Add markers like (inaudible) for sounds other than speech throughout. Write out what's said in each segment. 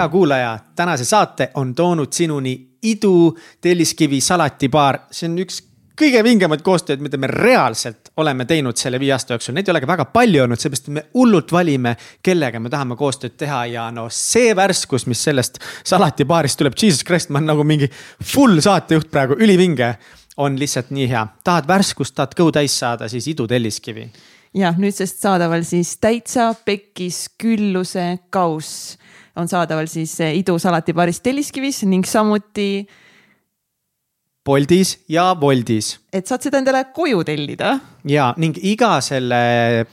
hea kuulaja, tänase saate on toonud sinuni Idu telliskivi salatibaar, see on üks kõige vingemaid koostööd, mida me reaalselt oleme teinud selle viie aasta jooksul, neid ei ole ka väga palju olnud, seepärast me hullult valime, kellega me tahame koostööd teha ja no see värskus, mis sellest salatibaarist tuleb, jesus christ, ma olen nagu mingi full saatejuht praegu, ülivinge. on lihtsalt nii hea, tahad värskust, tahad kõhu täis saada, siis Idu telliskivi. jah, nüüdsest saadaval siis täitsa pekkis külluse kauss on saadaval siis Idu salatibaaris Telliskivis ning samuti Boltis ja Woldis. et saad seda endale koju tellida. ja ning iga selle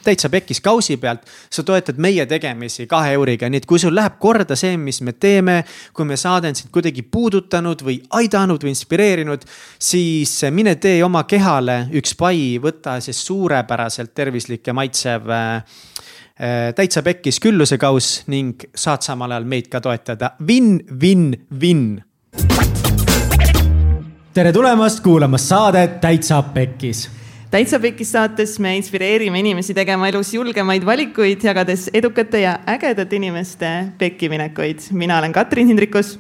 täitsa pekkis kausi pealt sa toetad meie tegemisi kahe euriga, nii et kui sul läheb korda see, mis me teeme. kui me saade on sind kuidagi puudutanud või aidanud või inspireerinud, siis mine tee oma kehale üks pai, võta siis suurepäraselt tervislik ja maitsev äh, täitsa pekkis küllusekauss ning saad samal ajal meid ka toetada win,. Win-win-win tere tulemast kuulama saadet Täitsa Pekkis. täitsa Pekkis saates me inspireerime inimesi tegema elus julgemaid valikuid, jagades edukate ja ägedate inimeste pekkiminekuid. mina olen Katrin Hindrikus.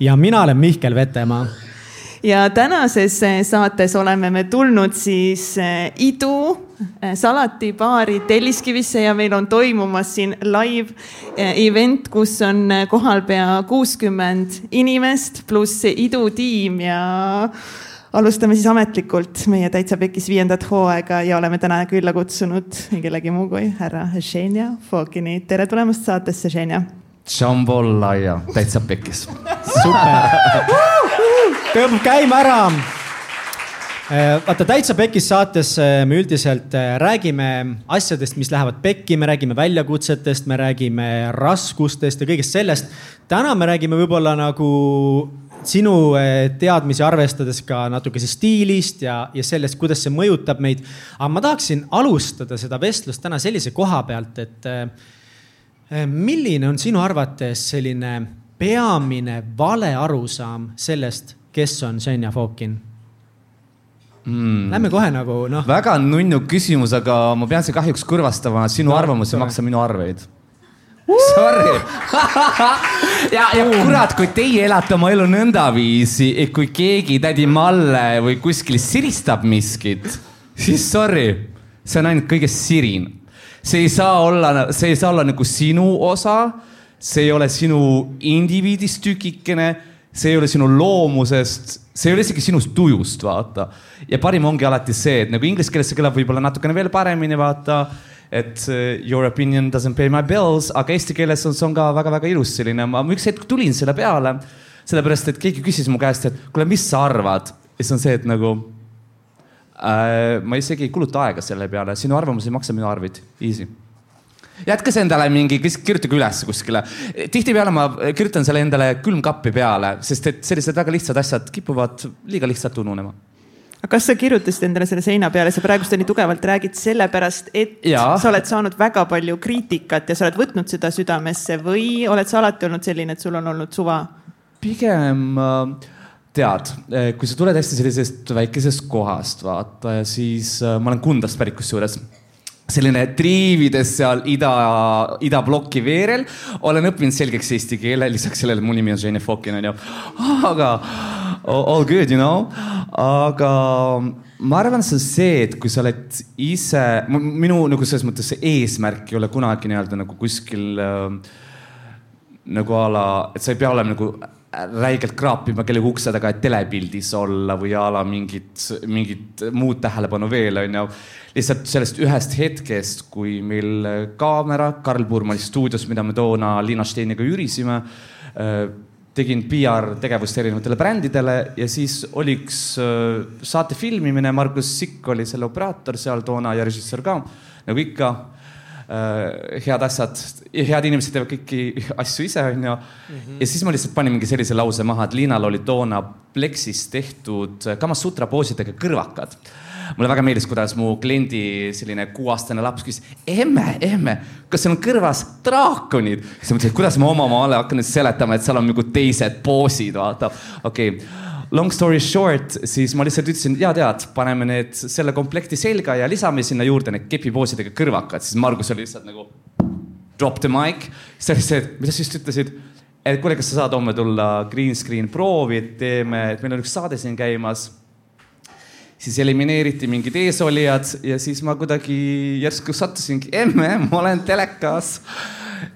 ja mina olen Mihkel Vetemaa ja tänases saates oleme me tulnud siis eh, Idu salatibaari Telliskivisse ja meil on toimumas siin live eh, event, kus on kohal pea kuuskümmend inimest pluss Idu tiim ja alustame siis ametlikult meie Täitsa Pekis viiendat hooaega ja oleme täna külla kutsunud kellegi muu kui härra Ženja Fokini. tere tulemast saatesse, Ženja. Jambollaia, Täitsa Pekis. super tõmbab käima ära. Äh, vaata täitsa pekis saates äh, me üldiselt äh, räägime asjadest, mis lähevad pekki, me räägime väljakutsetest, me räägime raskustest ja kõigest sellest. täna me räägime võib-olla nagu sinu teadmisi arvestades ka natukese stiilist ja, ja sellest, kuidas see mõjutab meid. aga ma tahaksin alustada seda vestlust täna sellise koha pealt, et milline on sinu arvates selline peamine vale arusaam sellest, kes on Ženja Fokin mm.? Lähme kohe nagu noh. väga nunnu küsimus, aga ma pean sind kahjuks kõrvastama, sinu no, arvamus ei maksa minu arveid. Sorry (laughs) ja, ja kurat, kui teie elate oma elu nõndaviisi, et kui keegi tädi Malle või kuskil siristab miskit, siis sorry, see on ainult kõigest sirin. see ei saa olla, see ei saa olla nagu sinu osa. see ei ole sinu indiviidist tükikene see ei ole sinu loomusest, see ei ole isegi sinust tujust, vaata. ja parim ongi alati see, et nagu inglise keeles see kõlab võib-olla natukene veel paremini, vaata. et uh, your opinion doesn't pay my bills, aga eesti keeles on see on ka väga-väga ilus selline, ma üks hetk tulin selle peale. sellepärast, et keegi küsis mu käest, et kuule, mis sa arvad? ja siis on see, et nagu äh, ma isegi ei kuluta aega selle peale, sinu arvamus ei maksa minu arveid, easy jätka see endale mingi, kirjutage üles kuskile. tihtipeale ma kirjutan selle endale külmkappi peale, sest et sellised väga lihtsad asjad kipuvad liiga lihtsalt ununema aga kas sa kirjutasid endale selle seina peale, sa praegust nii tugevalt räägid sellepärast, et ja. sa oled saanud väga palju kriitikat ja sa oled võtnud seda südamesse või oled sa alati olnud selline, et sul on olnud suva? pigem äh, tead, äh, kui sa tuled hästi sellisest väikesest kohast, vaata siis äh, ma olen Kundast pärit kusjuures selline triivides seal ida, idablokki veerel. olen õppinud selgeks eesti keele, lisaks sellele mu nimi on Žene Fokin onju. aga all good, you know. aga ma arvan, see on see, et kui sa oled ise, minu nagu selles mõttes see eesmärk ei ole kunagi nii-öelda nagu kuskil äh, nagu a la, et sa ei pea olema nagu räigelt kraapima kellegi ukse taga, et telepildis olla või a la mingit, mingit muud tähelepanu veel, onju. lihtsalt sellest ühest hetkest, kui meil kaamera, Karl Puurmani stuudios, mida me toona Liina Steiniga ürisime, äh, tegin PR tegevust erinevatele brändidele ja siis oli üks äh, saate filmimine, Margus Sikk oli selle operaator seal toona ja režissöör ka, nagu ikka head asjad, head inimesed teevad kõiki asju ise, onju. Mhm. ja siis ma lihtsalt panin mingi sellise lause maha, et Liinal oli toona pleksist tehtud Kamasutra poosidega kõrvakad mulle väga meeldis, kuidas mu kliendi selline kuueaastane laps küsis, emme, emme, kas seal on kõrvas draakonid? siis ma mõtlesin, et kuidas ma oma maale hakkan nüüd seletama, et seal on nagu teised poosid, vaata. okei okay long story short, siis ma lihtsalt ütlesin, ja tead, paneme need selle komplekti selga ja lisame sinna juurde need kepipoosidega kõrvakad, siis Margus oli lihtsalt nagu drop the mic. siis oli see, et mida sa just ütlesid? et kuule, kas sa saad homme tulla green screen proovi, et teeme, et meil on üks saade siin käimas. siis elimineeriti mingid eesolijad ja siis ma kuidagi järsku sattusingi, (laughs) emme, ma olen telekas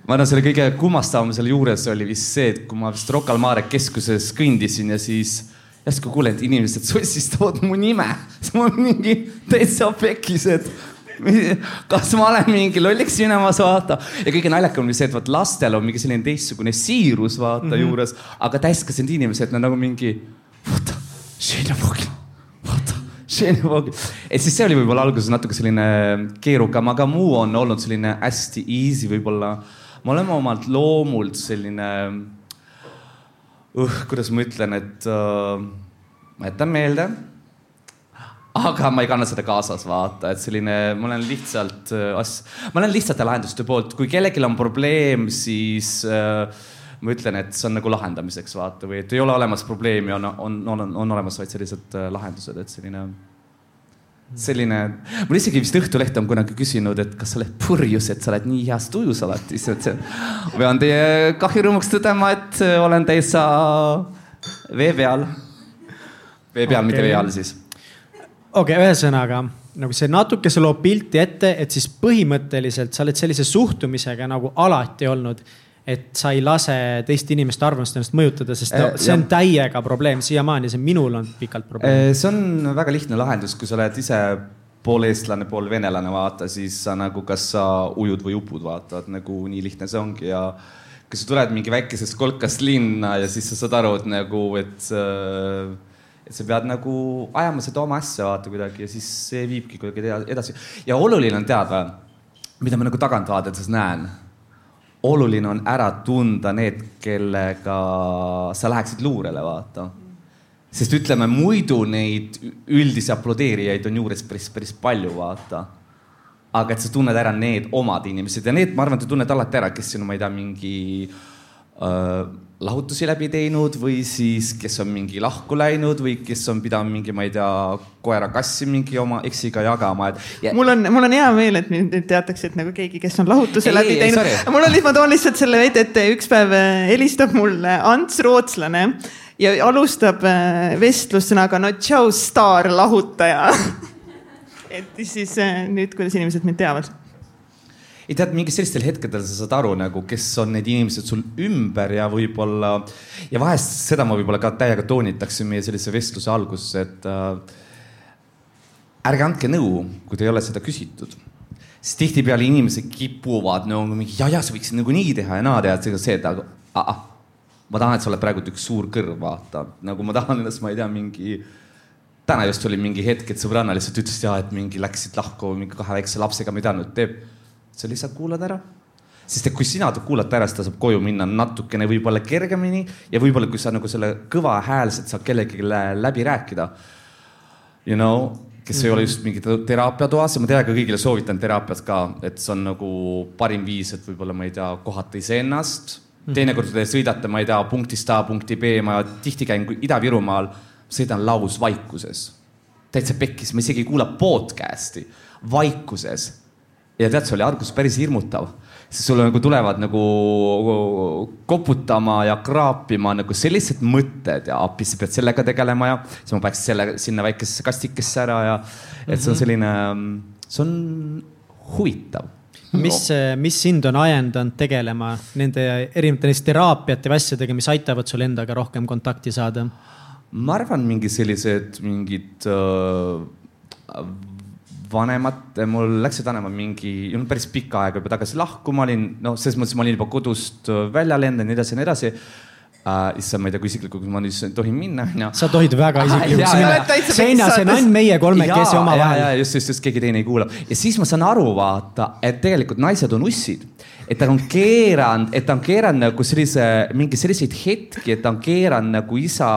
ma arvan, selle kõige kummastavam selle juures oli vist see, et kui ma vist Rocca al Mare keskuses kõndisin ja siis järsku kuulen, et inimesed sossistavad mu nime. (laughs) siis ma mingi täitsa pekis, et (laughs) kas ma olen mingi lolliks minemas, vaata. ja kõige naljakam oli see, et vot lastel on mingi selline teistsugune siirus, vaata mm -hmm. juures, aga täiskasvanud inimesed, nad nagu mingi, vaata, vaata, et siis see oli võib-olla alguses natuke selline keerukam, aga muu on olnud selline hästi easy võib-olla. me oleme omalt loomult selline uh,, kuidas ma ütlen, et uh, ma jätan meelde. Aga ma ei kanna seda kaasas, vaata, et selline, ma olen lihtsalt äh, as-, ma olen lihtsate lahenduste poolt, kui kellelgi on probleem, siis äh, ma ütlen, et see on nagu lahendamiseks, vaata, või et ei ole olemas probleemi, on, on, on, on olemas vaid sellised lahendused, et selline, selline, mul isegi vist Õhtuleht on kunagi küsinud, et kas sa oled purjus, et sa oled nii heas tujus alati, siis ma ütlesin, pean teie kahju rõõmuks tõdema, et äh, olen täitsa vee peal. vee peal okay., mitte vee all siis okei okay,, ühesõnaga nagu see natukese loob pilti ette, et siis põhimõtteliselt sa oled sellise suhtumisega nagu alati olnud. Et sa ei lase teist inimeste arvamust ennast mõjutada, sest no, see on täiega probleem siiamaani, see minul on pikalt probleem. see on väga lihtne lahendus, kui sa oled ise pool eestlane, pool venelane, vaata, siis sa nagu, kas sa ujud või upud, vaata, et nagu nii lihtne see ongi ja kui sa tuled mingi väikesest kolkast linna ja siis sa saad aru, et nagu, et äh, et sa pead nagu ajama seda oma asja vaata kuidagi ja siis see viibki kuidagi edasi. ja oluline on teada, mida ma nagu tagantvaatades näen. Oluline on ära tunda need, kellega sa läheksid luurele, vaata. sest ütleme muidu neid üldisi aplodeerijaid on juures päris, päris palju, vaata. aga et sa tunned ära need omad inimesed ja need, ma arvan, sa tunned alati ära, kes sinu, ma ei tea, mingi äh, lahutusi läbi teinud või siis, kes on mingi lahku läinud või kes on pidanud mingi, ma ei tea, koera-kassi mingi oma eksiga jagama, et ja.... mul on, mul on hea meel, et nüüd teatakse, et nagu keegi, kes on lahutuse ei, läbi ei, teinud. mul on, ma toon lihtsalt selle veidi ette, üks päev äh, helistab mulle Ants Rootslane ja alustab äh, vestlust sõnaga no tšau, staar lahutaja (laughs) et siis äh, nüüd, kuidas inimesed mind teavad ei tead, mingis sellistel hetkedel sa saad aru nagu, kes on need inimesed sul ümber ja võib-olla ja vahest seda ma võib-olla ka täiega toonitaksin meie sellise vestluse alguses, et äh, ärge andke nõu, kui te ei ole seda küsitud. Siis tihtipeale inimesed kipuvad no mingi ja, ja sa võiksid nagu nii teha ja naa teha, et see, et aga ah, ma tahan, et sa oled praegu üks suur kõrv, vaata. Nagu ma tahan ennast, ma ei tea, mingi täna just oli mingi hetk, et sõbranna lihtsalt ütles ja et mingi läksid lahku mingi kahe väikse lapsega, mida nüüd teeb sa lihtsalt kuulad ära sest et kui sina kuulad ära, siis ta saab koju minna natukene võib-olla kergemini ja võib-olla kui sa nagu selle kõvahäälselt saad kellegagi läbi rääkida. You know, kes mm -hmm. ei ole mhm. just mingi teraapiatoas ja ma täiega kõigile soovitan teraapiat ka, et see on nagu parim viis, et võib-olla ma ei tea, kohata iseennast mm -hmm.. teinekord te sõidate, ma ei tea, punktist A punkti B, ma tihti käin Ida-Virumaal, sõidan lausvaikuses. täitsa pekkis, ma isegi ei kuula podcast'i, vaikuses ja tead, see oli alguses päris hirmutav, sest sulle nagu tulevad nagu koputama ja kraapima nagu sellised mõtted ja appi, sa pead sellega tegelema ja siis ma paneks selle sinna väikesesse kastikesse ära ja et see on mhm. selline, see on huvitav mis, mis sind on ajendanud tegelema nende erinevate neist teraapiate või asjadega, mis aitavad sul endaga rohkem kontakti saada? ma arvan, mingi sellised mingid äh, vanemad, mul läksid vanemad mingi, päris pikka aega juba tagasi lahku, ma olin, noh, selles mõttes ma olin juba kodust välja lennanud ja nii edasi ja nii edasi Uh, issand, ma ei tea, kui isiklikuks ma nüüd tohin minna, onju. sa tohid väga isiklikuks minna. Seina, see on ainult meie kolmekesi omavahel. just, just, just keegi teine ei kuula. ja siis ma saan aru, vaata, et tegelikult naised on ussid. et ta on keeranud, et ta on keeranud nagu sellise, mingi selliseid hetki, et ta on keeranud nagu isa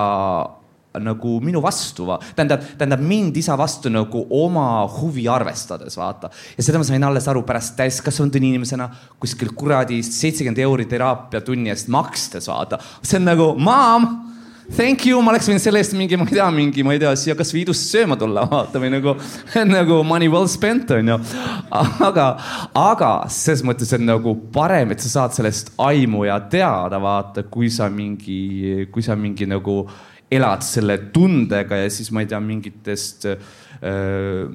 nagu minu vastu, tähendab, tähendab mind isa vastu nagu oma huvi arvestades, vaata. ja seda ma sain alles aru pärast täiskasvanud inimesena kuskil kuradi seitsekümmend euri teraapia tunni eest makstes, vaata. see on nagu, maam, thank you, ma oleks võinud selle eest mingi, ma ei tea, mingi, ma ei tea, siia kasvõi idust sööma tulla, vaata või nagu, (laughs) nagu money well spent on ju. aga, aga selles mõttes on nagu parem, et sa saad sellest aimu ja teada, vaata, kui sa mingi, kui sa mingi nagu elad selle tundega ja siis ma ei tea, mingitest äh,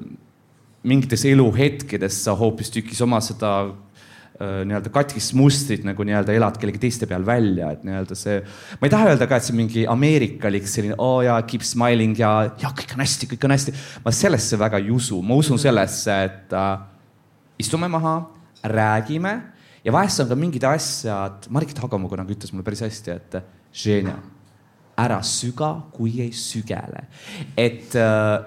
mingites eluhetkedes sa hoopistükkis oma seda Äh, nii-öelda katkist mustrit nagu nii-öelda elad kellegi teiste peal välja, et nii-öelda see, ma ei taha öelda ka, et see mingi ameerikalik selline oo oh, jaa, keep smiling ja, ja kõik on hästi, kõik on hästi. ma sellesse väga ei usu, ma usun sellesse, et äh, istume maha, räägime ja vahest on ka mingid asjad, Margit Hagamu kunagi ütles mulle päris hästi, et Ženja, ära süga, kui ei sügele. et äh,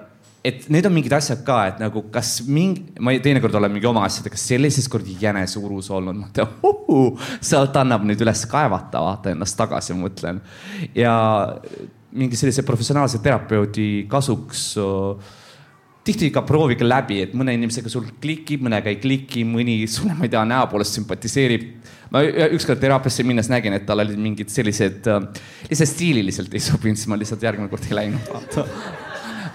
et need on mingid asjad ka, et nagu kas mingi, ma teinekord olen mingi oma asjadega sellises kuradi jäneseurus olnud, mõtlen uh,, sealt annab nüüd üles kaevata, vaata ennast tagasi, mõtlen. ja mingi sellise professionaalse terapeudi kasuks uh, tihti ka proovige läbi, et mõne inimesega sul klikib, mõnega ei kliki, mõni sulle, ma ei tea, näo poolest sümpatiseerib. ma ükskord teraapiasse minnes nägin, et tal olid mingid sellised uh,, lihtsalt stiililiselt ei sobinud, siis ma lihtsalt järgmine kord ei läinud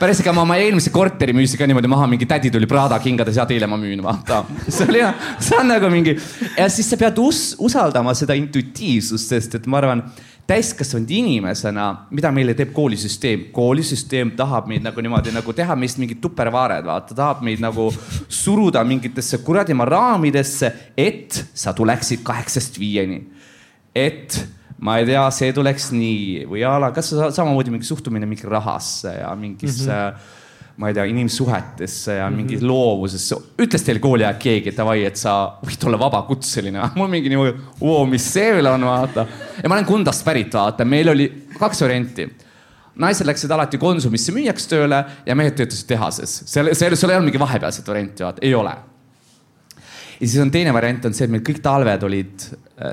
pärast ega ma oma eelmise korteri müüsin ka niimoodi maha, mingi tädi tuli Prada kingades ja teile ma müün, vaata. see oli, see on nagu mingi ja siis sa pead us, usaldama seda intuitiivsust, sest et ma arvan, täiskasvanud inimesena, mida meile teeb koolisüsteem, koolisüsteem tahab meid nagu niimoodi nagu teha meist mingid tupervaared, vaata, tahab meid nagu suruda mingitesse kuradimaa raamidesse, et sa tuleksid kaheksast viieni. et ma ei tea, see tuleks nii või a la, kas samamoodi mingi suhtumine mingi rahasse ja mingisse mm, -hmm. Ma ei tea, inimsuhetesse ja mingi mm -hmm. loovusesse. ütles teil kooli ajal keegi, et davai, et sa võid olla vabakutseline? (laughs) mul mingi niimoodi, mis see veel on, vaata. ja ma olen Kundast pärit, vaata, meil oli kaks varianti naised läksid alati Konsumisse müüjaks tööle ja mehed töötasid tehases. seal, seal, seal ei olnud mingi vahepealset varianti, vaata, ei ole ja siis on teine variant on see, et meil kõik talved olid,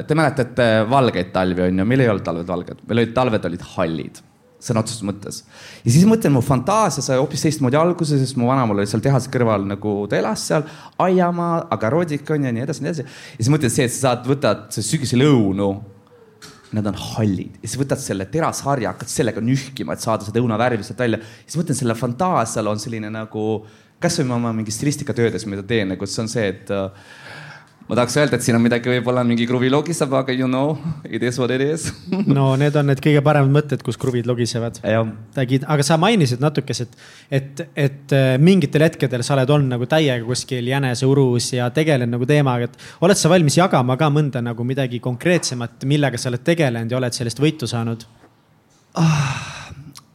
te mäletate valgeid talvi on ju, meil ei olnud talved valged, meil olid talved olid hallid sõna otseses mõttes. ja siis mõtlen, mu fantaasia sai hoopis teistmoodi alguse, sest mu vanaemal oli seal tehase kõrval nagu ta elas seal, aiamaa, agarodik on ju, nii edasi, nii edasi. ja siis mõtled see, et sa saad, võtad sügisel õunu. Nad on hallid ja siis võtad selle terasharja, hakkad sellega nühkima, et saada seda õunavärvi sealt välja. siis mõtlen, selle fantaasial on selline nagu kasvõi oma mingi stilistikatöödes, mida teen, nagu see on see, et äh, ma tahaks öelda, et siin on midagi, võib-olla mingi kruvi logiseb, aga you know, it is what it is (laughs) no need on need kõige paremad mõtted, kus kruvid logisevad. aga sa mainisid natukese, et, et, et äh, mingitel hetkedel sa oled olnud nagu täiega kuskil jäneseurus ja tegelenud nagu teemaga, et oled sa valmis jagama ka mõnda nagu midagi konkreetsemat, millega sa oled tegelenud ja oled sellest võitu saanud ah,?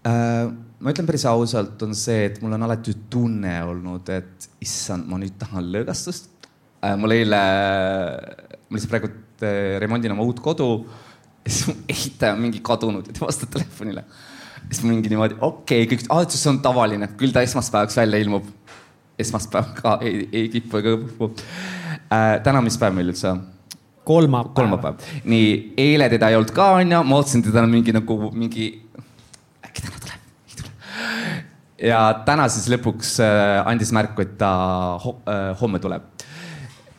Äh, ma ütlen päris ausalt, on see, et mul on alati tunne olnud, et issand, ma nüüd tahan lõõgastust mul eile, ma lihtsalt praegu äh, remondin oma uut kodu. siis mu ehitaja on mingi kadunud ja ta vastab telefonile. siis mingi niimoodi, okei okay,, kõik, aa, see on tavaline, küll ta esmaspäevaks välja ilmub. esmaspäev ka ei, ei kipu ega kõpu äh,. täna, mis päev meil üldse on? kolmapäev. kolmapäev, nii eile teda ei olnud ka onju, ma ootasin teda mingi nagu mingi, äkki täna tuleb, ei tule. ja täna siis lõpuks äh, andis märku, et ta ho äh, homme tuleb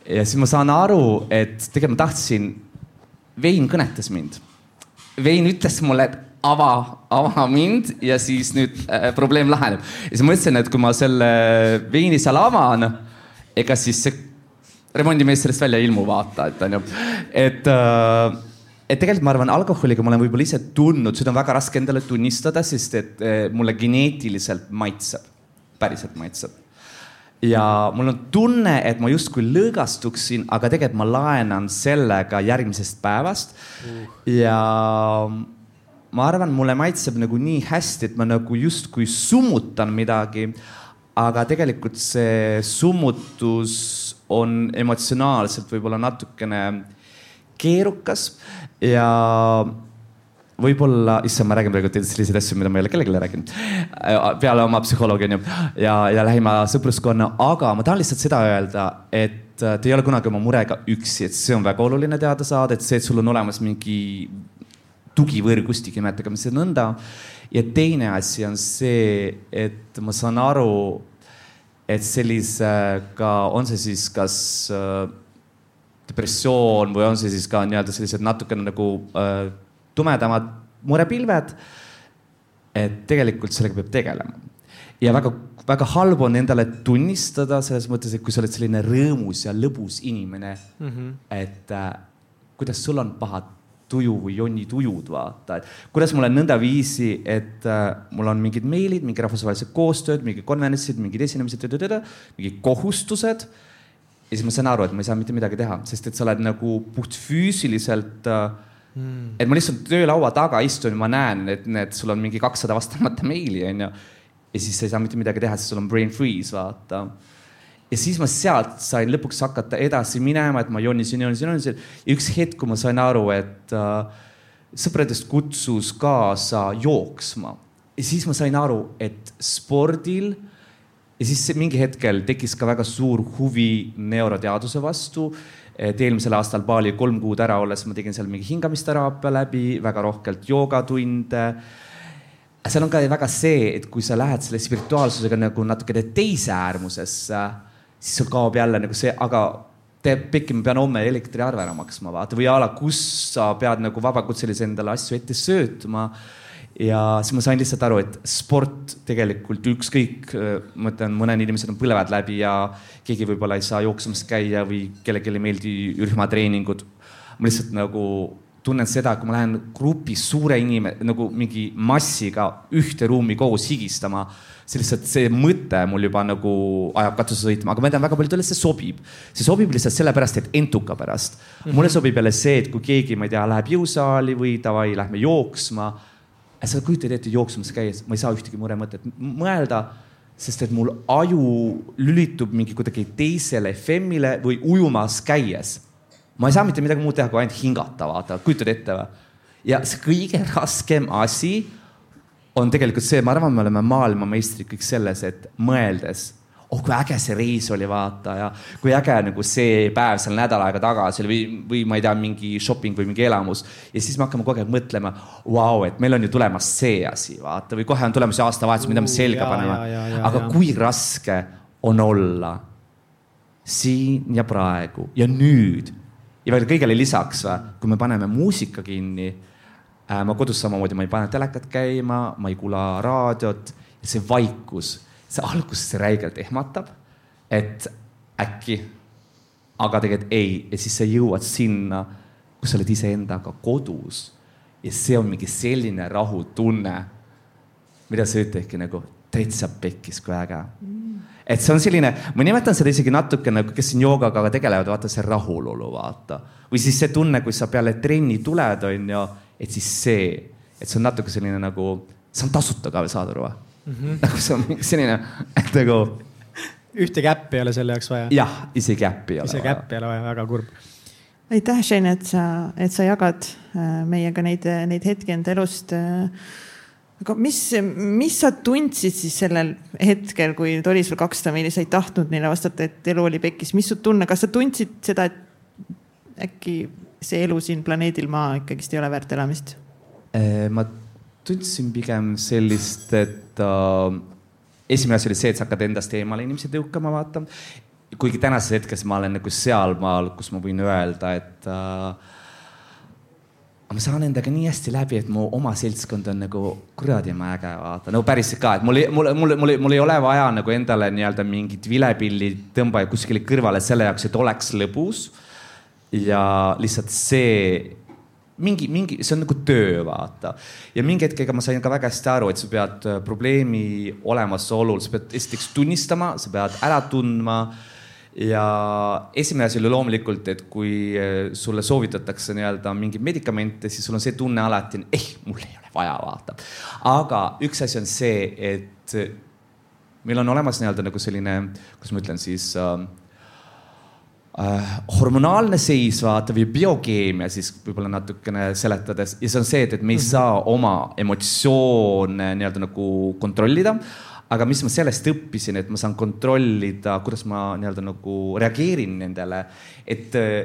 ja siis ma saan aru, et tegelikult ma tahtsin, vein kõnetas mind. vein ütles mulle, et ava, ava mind ja siis nüüd äh, probleem laheneb. ja siis ma mõtlesin, et kui ma selle veini seal avan, ega siis see remondimees sellest välja ei ilmu, vaata, et onju, et äh, et tegelikult ma arvan, alkoholiga ma olen võib-olla ise tundnud, seda on väga raske endale tunnistada, sest et äh, mulle geneetiliselt maitseb, päriselt maitseb ja mul on tunne, et ma justkui lõõgastuksin, aga tegelikult ma laenan sellega järgmisest päevast. Uh.. ja ma arvan, mulle maitseb nagu nii hästi, et ma nagu justkui summutan midagi. aga tegelikult see summutus on emotsionaalselt võib-olla natukene keerukas. Ja võib-olla, issand, ma räägin praegu selliseid asju, mida ma ei ole kellelegi rääkinud. peale oma psühholoogi onju ja, ja lähima sõpruskonna, aga ma tahan lihtsalt seda öelda, et äh, te ei ole kunagi oma murega üksi, et see on väga oluline teada saada, et see, et sul on olemas mingi tugivõrgustik, nimetagem seda nõnda. ja teine asi on see, et ma saan aru, et sellisega, on see siis kas äh, depressioon või on see siis ka nii-öelda sellised natukene nagu äh, tumedamad murepilved. et tegelikult sellega peab tegelema. ja väga, väga halb on endale tunnistada selles mõttes, et kui sa oled selline rõõmus ja lõbus inimene mm, -hmm. et äh, kuidas sul on paha tuju või jonni tujud, vaata, et kuidas mul on nõndaviisi, et äh, mul on mingid meilid, mingi rahvusvahelised koostööd, mingid konverentsid, mingid esinemised, mingid kohustused. ja siis ma saan aru, et ma ei saa mitte midagi teha, sest et sa oled nagu puhtfüüsiliselt äh, mm.. et ma lihtsalt töölaua taga istun ja ma näen, et need, sul on mingi kakssada vastamata meili, onju. ja siis sa ei saa mitte midagi teha, sest sul on brain freeze, vaata. ja siis ma sealt sain lõpuks hakata edasi minema, et ma jonisin, jonisin, jonisin. ja üks hetk, kui ma sain aru, et äh, sõpradest kutsus kaasa jooksma ja siis ma sain aru, et spordil ja siis mingi hetkel tekkis ka väga suur huvi neuroteaduse vastu et eelmisel aastal Bali kolm kuud ära olles ma tegin seal mingi hingamisteraapia läbi, väga rohkelt joogatunde. seal on ka väga see, et kui sa lähed selle spirituaalsusega nagu natukene teise äärmusesse, siis sul kaob jälle nagu see, aga teeb pekki, ma pean homme elektriarve ära maksma, vaata või a la, kus sa pead nagu vabakutselise endale asju ette söötma ja siis ma sain lihtsalt aru, et sport tegelikult ükskõik, ma ütlen, mõned inimesed on põlevad läbi ja keegi võib-olla ei saa jooksmas käia või kellelegi ei meeldi rühmatreeningud. ma lihtsalt nagu tunnen seda, kui ma lähen grupis suure inime-, nagu mingi massiga ühte ruumi koos higistama, see lihtsalt, see mõte mul juba nagu ajab katuse sõitma, aga ma tean, väga paljudele see sobib. see sobib lihtsalt sellepärast, et entuka pärast mm. -hmm. mulle sobib jälle see, et kui keegi, ma ei tea, läheb jõusaali või davai, lähme jooksma sa kujutad ette jooksmas käies, ma ei saa ühtegi muremõtet mõelda, sest et mul aju lülitub mingi kuidagi teisele FM-ile või ujumas käies. ma ei saa mitte midagi muud teha, kui ainult hingata, vaata, kujutad ette või? ja see kõige raskem asi on tegelikult see, ma arvan, me oleme maailmameistrid kõik selles, et mõeldes oh kui äge see reis oli, vaata ja kui äge nagu see päev seal nädal aega tagasi oli või, või ma ei tea, mingi shopping või mingi elamus. ja siis me hakkame kogu aeg mõtlema, vau, et meil on ju tulemas see asi, vaata, või kohe on tulemas aastavahetus, mida me selga paneme. aga ja. kui raske on olla siin ja praegu ja nüüd ja veel kõigele lisaks, kui me paneme muusika kinni äh,. ma kodus samamoodi, ma ei pane telekat käima, ma ei kuula raadiot ja see vaikus see alguses räigelt ehmatab, et äkki, aga tegelikult ei ja siis sa jõuad sinna, kus sa oled iseendaga kodus ja see on mingi selline rahutunne, mida sa ütledki nagu täitsa pekkis, kui äge mm. et see on selline, ma nimetan seda isegi natuke nagu, kes siin joogaga tegelevad, vaata see rahulolu, vaata. või siis see tunne, kui sa peale trenni tuled, on ju, et siis see, et see on natuke selline nagu, see on tasuta ka, saad aru või? Mm. -hmm. nagu see on mingi selline, et nagu. ühtegi äppi ei ole selle jaoks vaja. jah, isegi äppi ei ole isegi äppi ei ole vaja, väga kurb. aitäh, Shane, et sa, et sa jagad äh, meiega neid, neid hetki enda elust. Aga mis, mis sa tundsid siis sellel hetkel, kui nüüd oli sul kakssada meili, sa ei tahtnud neile vastata, et elu oli pekkis, mis su tunne, kas sa tundsid seda, et äkki see elu siin planeedil Maa ikkagist ei ole väärt elamist? Äh, ma tundsin pigem sellist, et äh, esimene asi oli see, et sa hakkad endast eemale inimesi tõukama, vaata. kuigi tänases hetkes ma olen nagu sealmaal, kus ma võin öelda, et äh, ma saan endaga nii hästi läbi, et mu oma seltskond on nagu kuradi äge, vaata, no päriselt ka, et mul, mul, mul, mul, mul ei ole vaja nagu endale nii-öelda mingit vilepilli tõmbaja kuskile kõrvale selle jaoks, et oleks lõbus. ja lihtsalt see mingi, mingi, see on nagu töö, vaata. ja mingi hetkega ma sain ka väga hästi aru, et sa pead äh, probleemi olemasolul, sa pead esiteks tunnistama, sa pead ära tundma. ja esimene asi oli loomulikult, et kui äh, sulle soovitatakse nii-öelda mingeid medikamente, siis sul on see tunne alati, eh, mul ei ole vaja, vaata. aga üks asi on see, et meil on olemas nii-öelda nagu selline, kuidas ma ütlen siis äh, äh, hormonaalne seis, vaata, või biokeemia siis võib-olla natukene seletades ja see on see, et, et me ei mhm. saa oma emotsioone nii-öelda nagu kontrollida. aga mis ma sellest õppisin, et ma saan kontrollida, kuidas ma nii-öelda nagu reageerin nendele, et äh,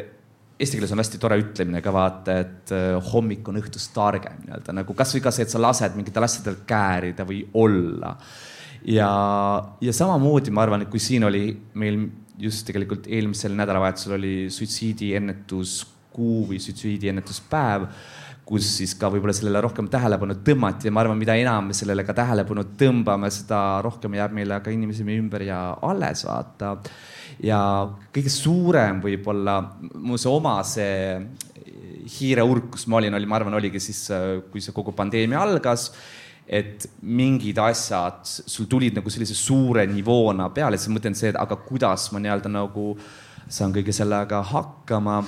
eesti keeles on hästi tore ütlemine ka vaata, et äh, hommik on õhtust targem nii-öelda nagu kasvõi ka see, et sa lased mingitel asjadel käärida või olla. ja, ja samamoodi ma arvan, et kui siin oli meil just tegelikult eelmisel nädalavahetusel oli suitsiidiennetuskuu või suitsiidiennetuspäev, kus siis ka võib-olla sellele rohkem tähelepanu tõmmati ja ma arvan, mida enam me sellele ka tähelepanu tõmbame, seda rohkem jääb meile ka inimesi meie ümber ja alles vaata. ja kõige suurem võib-olla mu see oma see hiireurk, kus ma olin, oli, ma arvan, oligi siis, kui see kogu pandeemia algas et mingid asjad sul tulid nagu sellise suure nivoona peale, siis ma mõtlen see, et aga kuidas ma nii-öelda nagu saan kõige sellega hakkama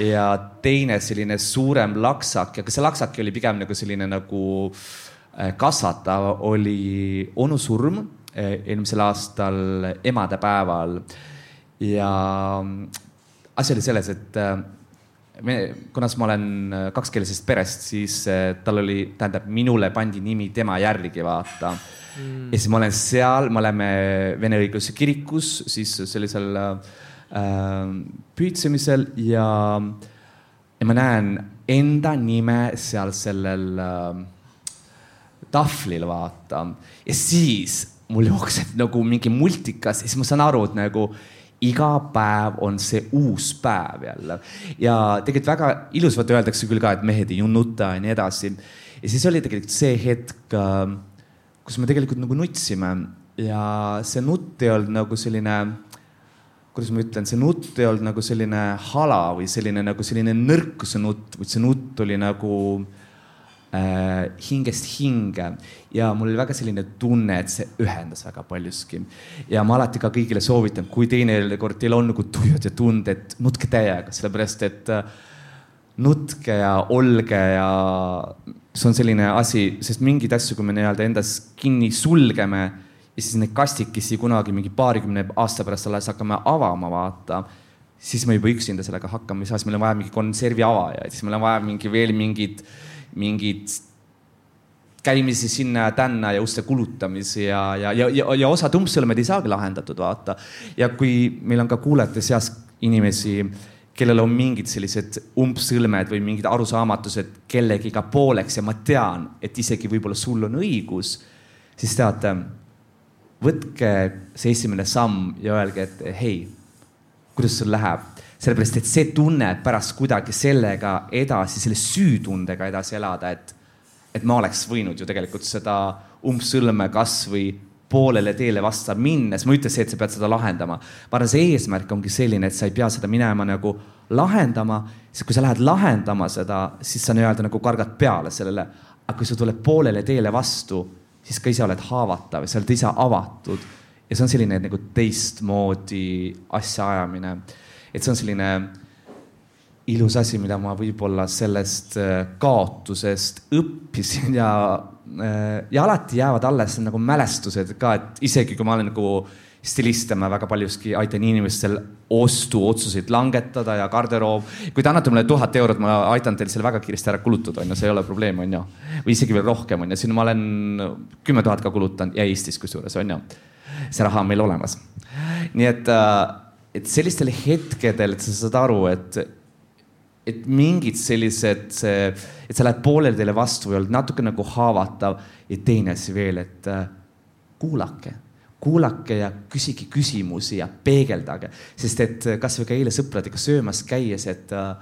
ja teine selline suurem laksak, aga see laksak oli pigem nagu selline nagu äh, kasvatav, oli onu surm äh, eelmisel aastal emadepäeval. ja asi oli selles, et äh, me, kuna ma olen kakskeelsest perest, siis tal oli, tähendab, minule pandi nimi tema järgi, vaata mm.. ja siis ma olen seal, me oleme Vene Õigeusu Kirikus, siis sellisel äh, püüdsemisel ja, ja ma näen enda nime seal sellel äh, tahvlil, vaata. ja siis mul jookseb nagu mingi multikas ja siis ma saan aru, et nagu iga päev on see uus päev jälle. ja tegelikult väga ilus, vaata öeldakse küll ka, et mehed ei nuta ja nii edasi. ja siis oli tegelikult see hetk, äh, kus me tegelikult nagu nutsime ja see nutt ei olnud nagu selline kuidas ma ütlen, see nutt ei olnud nagu selline hala või selline nagu selline nõrkuse nutt, vaid see nutt oli nagu hingest hinge ja mul oli väga selline tunne, et see ühendas väga paljuski. ja ma alati ka kõigile soovitan, kui teinekord teil on nagu tujud ja tunded, nutke täiega, sellepärast et äh, nutke ja olge ja see on selline asi, sest mingeid asju, kui me nii-öelda endas kinni sulgeme ja siis neid kastikesi kunagi mingi paarikümne aasta pärast alles hakkame avama, vaata. siis me juba üksinda sellega hakkama ei saa, siis meil on vaja mingi konservi avajaid, siis meil on vaja mingi veel mingid, mingid käimisi sinna ja tänna ja uste kulutamisi ja, ja, ja, ja, ja osad umbsõlmed ei saagi lahendatud, vaata. ja kui meil on ka kuulajate seas inimesi, kellel on mingid sellised umbsõlmed või mingid arusaamatused kellegiga pooleks ja ma tean, et isegi võib-olla sul on õigus, siis teate võtke see esimene samm ja öelge, et hei, kuidas sul läheb. Sellepärast, et see tunne pärast kuidagi sellega edasi, selle süütundega edasi elada, et, et ma oleks võinud ju tegelikult seda umbsõlme kasvõi poolele teele vastu minnes, ma ei ütle see, et sa pead seda lahendama. ma arvan, see eesmärk ongi selline, et sa ei pea seda minema nagu lahendama, sest kui sa lähed lahendama seda, siis sa nii-öelda nagu kargad peale sellele. aga kui sa tuled poolele teele vastu siis ka ise oled haavatav, sa oled ise avatud ja see on selline nagu teistmoodi asjaajamine. Et see on selline ilus asi, mida ma võib-olla sellest äh, kaotusest õppisin ja, äh, ja alati jäävad alles nagu mälestused ka, et isegi kui ma olen nagu stiliste ma väga paljuski aitan inimestel ostuotsuseid langetada ja garderoob. kui te annate mulle tuhat eurot, ma aitan teil selle väga kiiresti ära kulutada, onju, see ei ole probleem, onju. või isegi veel rohkem, onju, siin ma olen kümme tuhat ka kulutanud ja Eestis kusjuures, onju. see raha on meil olemas. nii et, äh, et sellistel hetkedel, et sa saad aru, et, et mingid sellised, et sa lähed poolele teile vastu või oled natuke nagu haavatav. Ja teine asi veel, et äh, kuulake kuulake ja küsige küsimusi ja peegeldage, sest et äh, kasvõi ka eile sõpradega söömas käies, et äh,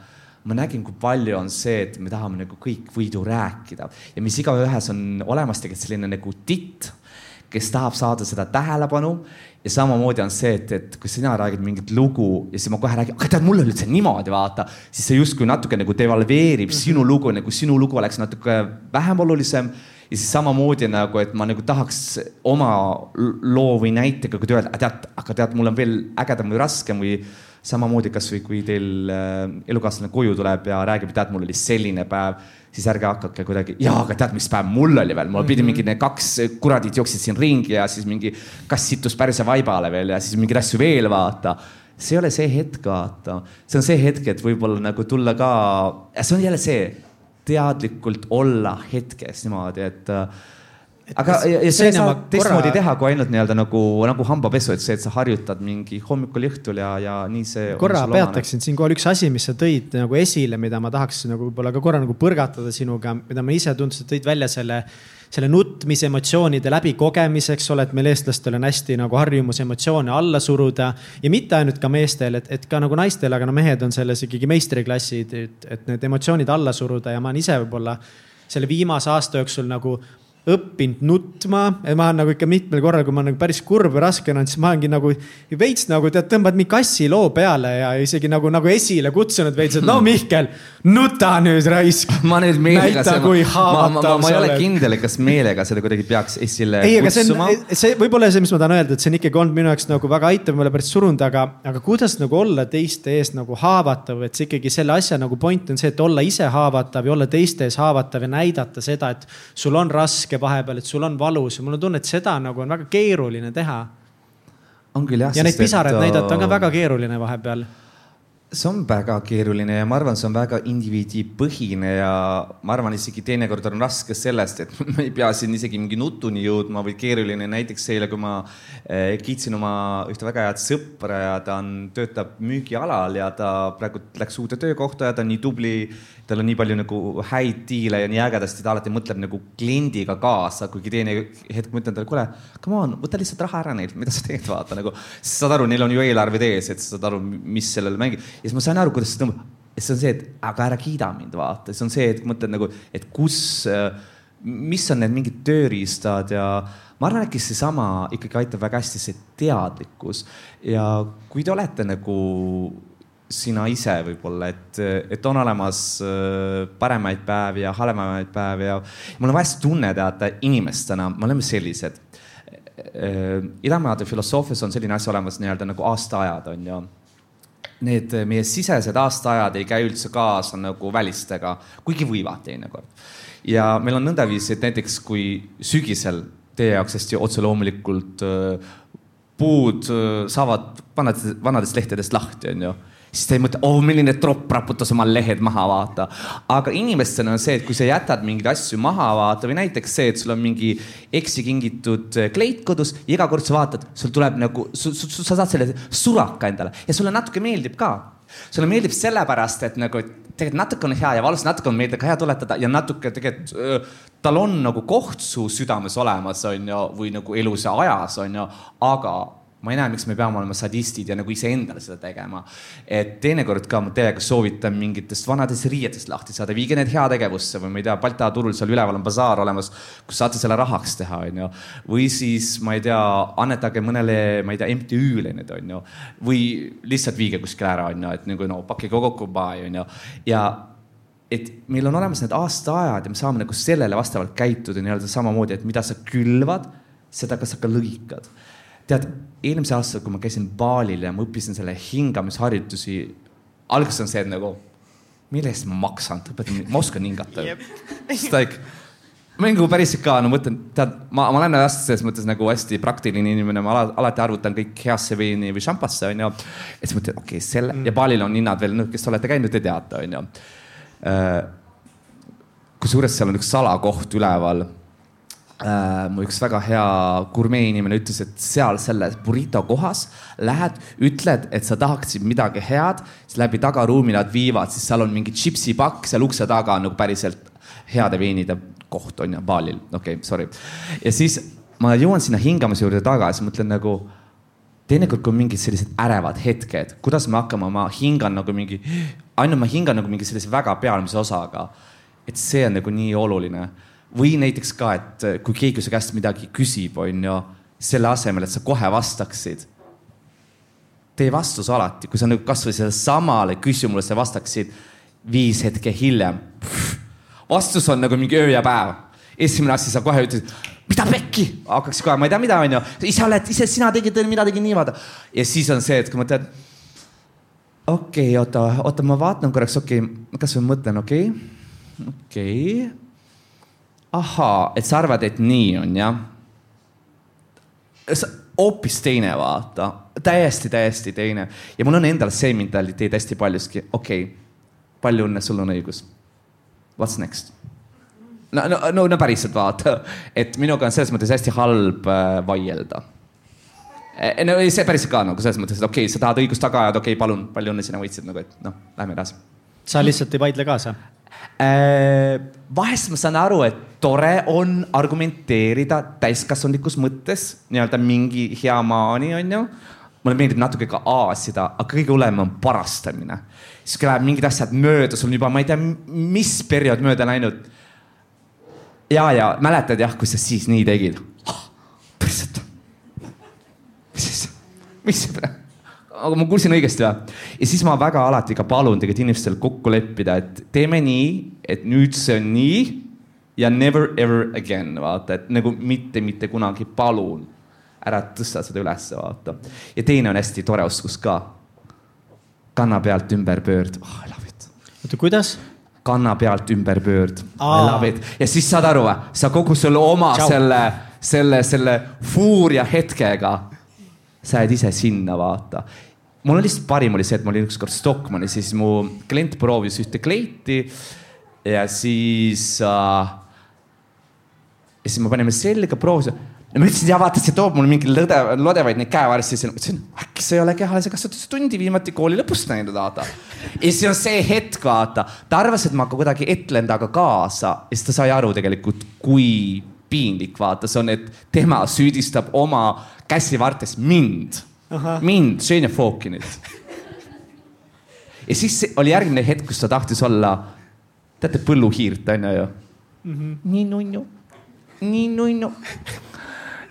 ma nägin, kui palju on see, et me tahame nagu kõik võidu rääkida. Ja mis igaühes on olemas tegelikult selline nagu titt, kes tahab saada seda tähelepanu ja samamoodi on see, et, et kui sina räägid mingit lugu ja siis ma kohe räägin, aga tead, mul oli üldse niimoodi, vaata, siis see justkui natuke nagu devalveerib mm -hmm. sinu lugu, nagu sinu lugu oleks natuke vähem olulisem ja siis samamoodi nagu, et ma nagu tahaks oma loo või näitega öelda, tead, aga tead, mul on veel ägedam või raskem või samamoodi kasvõi kui teil äh, elukaaslane koju tuleb ja räägib, tead, mul oli selline päev, siis ärge hakake kuidagi, jaa, aga tead, mis päev mul oli veel, mul pidi mm -hmm. mingi need kaks kuradit jooksid siin ringi ja siis mingi kass sittus pärse vaibale veel ja siis mingeid asju veel vaata. See ei ole see hetk, vaata, see on see hetk, et võib-olla nagu tulla ka, see on jälle see teadlikult olla hetkes niimoodi, et, aga, ja, ja sa ei saa teistmoodi korra... teha, kui ainult nii-öelda nagu, nagu hambapesu, et see, et sa harjutad mingi hommikul õhtul ja, ja nii see. korra peataksin siinkohal üks asi, mis sa tõid nagu esile, mida ma tahaks nagu võib-olla ka korra nagu põrgatada sinuga, mida ma ise tundsin, tõid välja selle selle nutmise, emotsioonide läbikogemise, eks ole, et meil eestlastel on hästi nagu harjumus emotsioone alla suruda. ja mitte ainult ka meestel, et, et ka nagu naistel, aga no mehed on selles ikkagi meistriklassid, et, et need emotsioonid alla suruda ja ma olen ise võib-olla selle viimase aasta jooksul nagu õppinud nutma. ma olen nagu ikka mitmel korral, kui ma nagu päris kurb või raske olen, siis ma olengi nagu veits nagu tead, tõmbad mingi kassiloo peale ja isegi nagu, nagu esile kutsunud veits, et no Mihkel, nuta nüüd raisk. ma nüüd meelega. haavatav sa oled. ma ei ole kindel, kas meelega seda kuidagi peaks esile ei, kutsuma. see, see võib-olla see, mis ma tahan öelda, et see on ikkagi olnud minu jaoks nagu väga aitav, ma olen päris surunud, aga, aga kuidas nagu olla teiste ees nagu haavatav, et see ikkagi selle asja nagu point on see, et olla ise haavatav ja olla teiste ees haavatav ja näidata seda, et sul on raske raske vahepeal, et sul on valus ja mul on tunne, et seda nagu on väga keeruline teha. on küll jah. ja neid pisaraid et... näidata on ka väga keeruline vahepeal see on väga keeruline ja ma arvan, see on väga indiviidipõhine ja ma arvan, isegi teinekord on raske sellest, et (laughs) ma ei pea siin isegi mingi nutuni jõudma või keeruline. näiteks eile, kui ma eh, kiitsin oma ühte väga head sõpra ja ta on, töötab müügialal ja ta praegu läks uude töökohta ja ta on nii tubli tal on nii palju nagu häid diile ja nii ägedasti, ta alati mõtleb nagu kliendiga kaasa, kuigi teine hetk ma ütlen talle, kuule, come on, võta lihtsalt raha ära neilt, mida sa teed, vaata nagu. saad aru, neil on ju eelarved ees, et sa saad aru, mis sellele mängib. ja siis ma sain aru, kuidas see tõmbab. see on see, et aga ära kiida mind, vaata, see on see, et mõtled nagu, et kus, mis on need mingid tööriistad ja ma arvan, äkki seesama ikkagi aitab väga hästi see teadlikkus ja kui te olete nagu sina ise võib-olla, et, et on olemas äh, paremaid päevi ja halvemaid päevi ja mul on vahest tunne, teate, inimestena me oleme sellised. Äh, idamaade filosoofias on selline asi olemas nii-öelda nagu aastaajad on ju. Need meie sisesed aastaajad ei käi üldse kaasa nagu välistega, kuigi võivad teinekord. ja meil on nõndaviisi, et näiteks kui sügisel teie jaoks hästi otse loomulikult äh, puud saavad vanadest, vanadest lehtedest lahti, onju siis ta ei mõtle, oh milline tropp raputas oma lehed maha, vaata. aga inimestena on see, et kui sa jätad mingeid asju maha, vaata või näiteks see, et sul on mingi eksi kingitud eh, kleit kodus ja iga kord sa vaatad, sul tuleb nagu, sa saad selle suraka endale ja sulle natuke meeldib ka. sulle meeldib sellepärast, et nagu tegelikult natuke on hea ja valus, natuke on meeldib ka hea tuletada ja natuke tegelikult tal on nagu koht su südames olemas, on ju, või nagu elus ja ajas, on ju, aga ma ei näe, miks me peame olema sadistid ja nagu iseendale seda tegema. et teinekord ka ma teiega soovitan mingitest vanadest riietest lahti saada, viige need heategevusse või ma ei tea, Balti turul seal üleval on basaar olemas, kus saate selle rahaks teha, onju. või siis ma ei tea, annetage mõnele, ma ei tea, MTÜ-le need onju. või lihtsalt viige kuskile ära, onju, et nagu no pakkige kokku, onju. ja et meil on olemas need aastaajad ja me saame nagu sellele vastavalt käituda nii-öelda samamoodi, et mida sa külvad, seda ka sa ka lõikad tead, eelmise aasta, kui ma käisin baalil ja ma õppisin selle hingamisharjutusi, alguses on see, nagu, mille eest ma maksan, ma oskan hingata yep.. siis like, ma olin nagu päriselt ka, no mõtlen, tead, ma, ma olen hästi selles mõttes nagu hästi praktiline inimene, ma ala, alati arvutan kõik heasse veini või šampasse, onju. ja siis mõtlen, okei okay,, selle mm. ja baalil on hinnad veel, noh, kes olete käinud, te teate, onju. Äh, kusjuures seal on üks salakoht üleval mu üks väga hea gurmee inimene ütles, et seal selles burrito kohas lähed, ütled, et sa tahaksid midagi head, siis läbi tagaruumi nad viivad, siis seal on mingi tšipsipakk seal ukse taga nagu päriselt heade veinide koht on ju, baalil, okei okay,, sorry. ja siis ma jõuan sinna hingamise juurde tagasi, mõtlen nagu teinekord, kui on mingid sellised ärevad hetked, kuidas me hakkame, ma hingan nagu mingi, ainult ma hingan nagu mingi sellise väga pealmise osaga. et see on nagu nii oluline või näiteks ka, et äh, kui keegi su käest midagi küsib, on ju, selle asemel, et sa kohe vastaksid. tee vastus alati, kui sa nagu kasvõi sellele samale küsimusele vastaksid viis hetke hiljem. vastus on nagu mingi öö ja päev. esimene asi, sa kohe ütled, mida pekki, hakkaks kohe, ma ei tea, mida on ju, ise oled, ise sina tegid, mina tegin niimoodi. ja siis on see, et kui mõtled. okei okay,, oota, oota, ma vaatan korraks, okei okay,, kasvõi mõtlen, okei okay,, okei okay ahaa, et sa arvad, et nii on jah? hoopis teine, vaata, täiesti, täiesti teine ja mul on endal see mentaliteet hästi paljuski, okei okay,, palju õnne, sul on õigus. What's next? no, no, no, no päriselt vaata, et minuga on selles mõttes hästi halb äh, vaielda. no see päriselt ka nagu selles mõttes, et okei okay,, sa tahad õigust taga ajada, okei okay,, palun, palju õnne, sina võitsid nagu, et noh, lähme edasi. sa lihtsalt ei vaidle kaasa? Vahest ma saan aru, et tore on argumenteerida täiskasvanlikus mõttes nii-öelda mingi hea maani, onju mulle meeldib natuke ka aasida, aga kõige hullem on parastamine. siis kui läheb mingid asjad mööda, sul on juba, ma ei tea, mis periood mööda läinud. ja, ja mäletad jah, kui sa siis nii tegid oh,? päriselt? mis siis, mis see praegu? Aga ma kuulsin õigesti või? ja siis ma väga alati ka palun tegelikult inimestel kokku leppida, et teeme nii, et nüüd see on nii ja never ever again, vaata, et nagu mitte, mitte kunagi, palun ära tõsta seda ülesse, vaata. ja teine on hästi tore oskus ka. kanna pealt ümber pöörd oh,. I love it. oota, kuidas? kanna pealt ümber pöörd. I love it ja siis saad aru, sa kogu selle oma Ciao. selle, selle, selle fuuria hetkega, sa jääd ise sinna, vaata mul on lihtsalt parim oli see, et ma olin ükskord Stockmannis, siis mu klient proovis ühte kleiti ja siis äh,. ja siis me panime selga, proovisin ja ma ütlesin, ja vaata, see toob mulle mingi lõde, lodevaid neid käevarsse, siis mõtlesin, äkki sa ei ole kehalise kasvatuse tundi viimati kooli lõpust näinud, vaata. ja siis on see hetk, vaata, ta arvas, et ma kuidagi etlen temaga kaasa ja siis ta sai aru tegelikult, kui piinlik, vaata, see on, et tema süüdistab oma käsivartes mind, mind, Xenia Fokinit. ja siis oli järgmine hetk, kus ta tahtis olla, teate, põlluhiirt on ju mm -hmm. nii nunnu, nii nunnu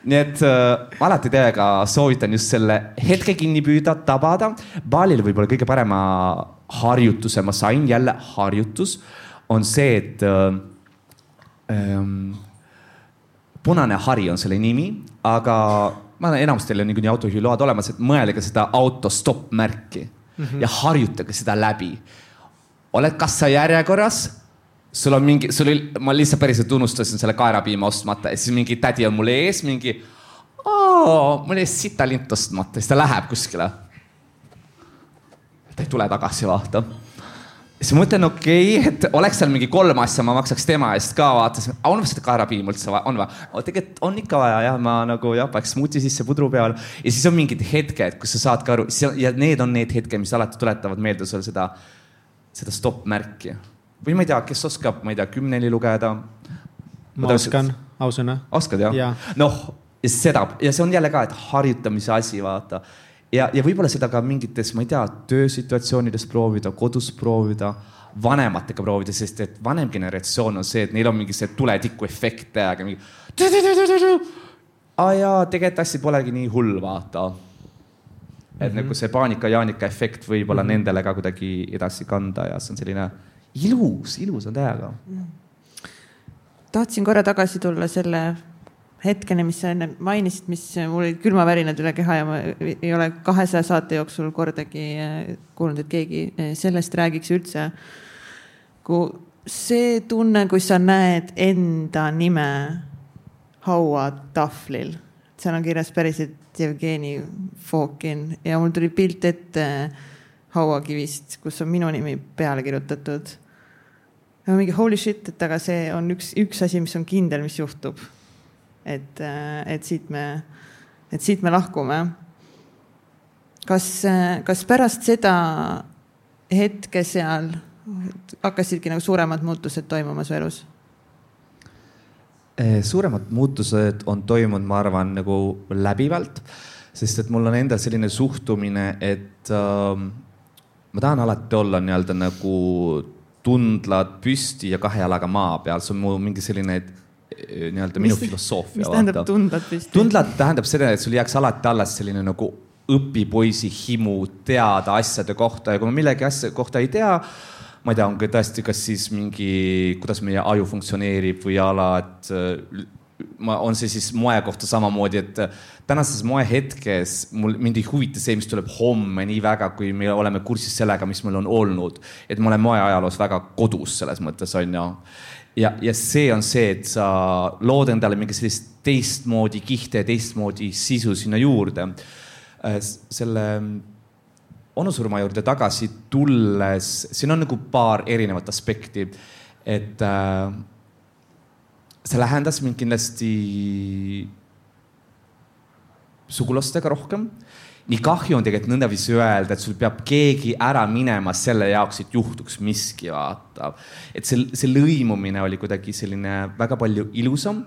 nii et äh, alati täiega soovitan just selle hetke kinni püüda, tabada. baalil võib-olla kõige parema harjutuse ma sain, jälle harjutus, on see, et äh, ähm, punane hari on selle nimi, aga ma arvan, enamustel on niikuinii autojuhiload olemas, et mõelge seda auto stopp märki mm -hmm. ja harjutage seda läbi. oled kassa järjekorras sul on mingi, sul oli, ma lihtsalt päriselt unustasin selle kaerapiima ostmata ja siis mingi tädi on mul ees, mingi. mul jäi sitalint ostmata, siis ta läheb kuskile. ta ei tule tagasi, vaata. Siis ma mõtlen, okei okay,, et oleks seal mingi kolm asja, ma maksaks tema eest ka, vaata, on seda kaerapiima üldse vaja, on vaja? tegelikult on ikka vaja jah, ma nagu jah, paneks smuuti sisse pudru peale ja siis on mingid hetked, kus sa saad ka aru, ja need on need hetked, mis alati tuletavad meelde sulle seda, seda stopp märki või ma ei tea, kes oskab, ma ei tea, kümneni lugeda. ma oskan, ausõna. oskad jah ja.? noh, ja seda ja see on jälle ka, et harjutamise asi, vaata. Ja, ja võib-olla seda ka mingites, ma ei tea, töösituatsioonides proovida, kodus proovida vanematega proovida, sest et vanem generatsioon on see, et neil on mingi see tuletiku efekt täiega mingi. aa jaa, tegelikult asi polegi nii hull, vaata. et mm -hmm. nagu see paanika-jaanika efekt võib-olla mm -hmm. nendele ka kuidagi edasi kanda ja see on selline ilus, ilus on täiega. tahtsin korra tagasi tulla selle hetkeni, mis sa enne mainisid, mis mul olid külmavärinad üle keha ja ma ei ole kahesaja saate jooksul kordagi eh, kuulnud, et keegi eh, sellest räägiks üldse. kui see tunne, kui sa näed enda nime hauatahvlil, seal on kirjas päriselt Jevgeni Fokin ja mul tuli pilt ette hauakivist, kus on minu nimi peale kirjutatud mingi holy shit, et aga see on üks, üks asi, mis on kindel, mis juhtub. Et, äh, et siit me, et siit me lahkume. kas, äh, kas pärast seda hetke seal hakkasidki nagu suuremad muutused toimuma su elus? Äh, suuremad muutused on toimunud, ma arvan, nagu läbivalt, sest et mul on endal selline suhtumine, et äh, ma tahan alati olla nii-öelda nagu tundlad püsti ja kahe jalaga maa peal, see on mu mingi selline nii-öelda minu filosoofia. mis tähendab tundlad püsti? tundlad tähendab seda, et sul jääks alati alles selline nagu õpipoisi himu teada asjade kohta ja kui ma millegi asja kohta ei tea, ma ei tea, on ka tõesti, kas siis mingi, kuidas meie aju funktsioneerib või ala, et ma, on see siis moe kohta samamoodi, et äh, tänases moehetkes mul, mind ei huvita see, mis tuleb homme nii väga, kui me oleme kursis sellega, mis meil on olnud. et ma olen moeajaloos väga kodus selles mõttes on ju. Ja, ja see on see, et sa lood endale mingi sellist teistmoodi kihte, teistmoodi sisu sinna juurde. Äh, selle onusurma juurde tagasi tulles, siin on nagu paar erinevat aspekti. et äh, see lähendas mind kindlasti sugulastega rohkem. Nii kahju on tegelikult nõndaviisi öelda, et sul peab keegi ära minema selle jaoks, et juhtuks miski, vaata. et see, see lõimumine oli kuidagi selline väga palju ilusam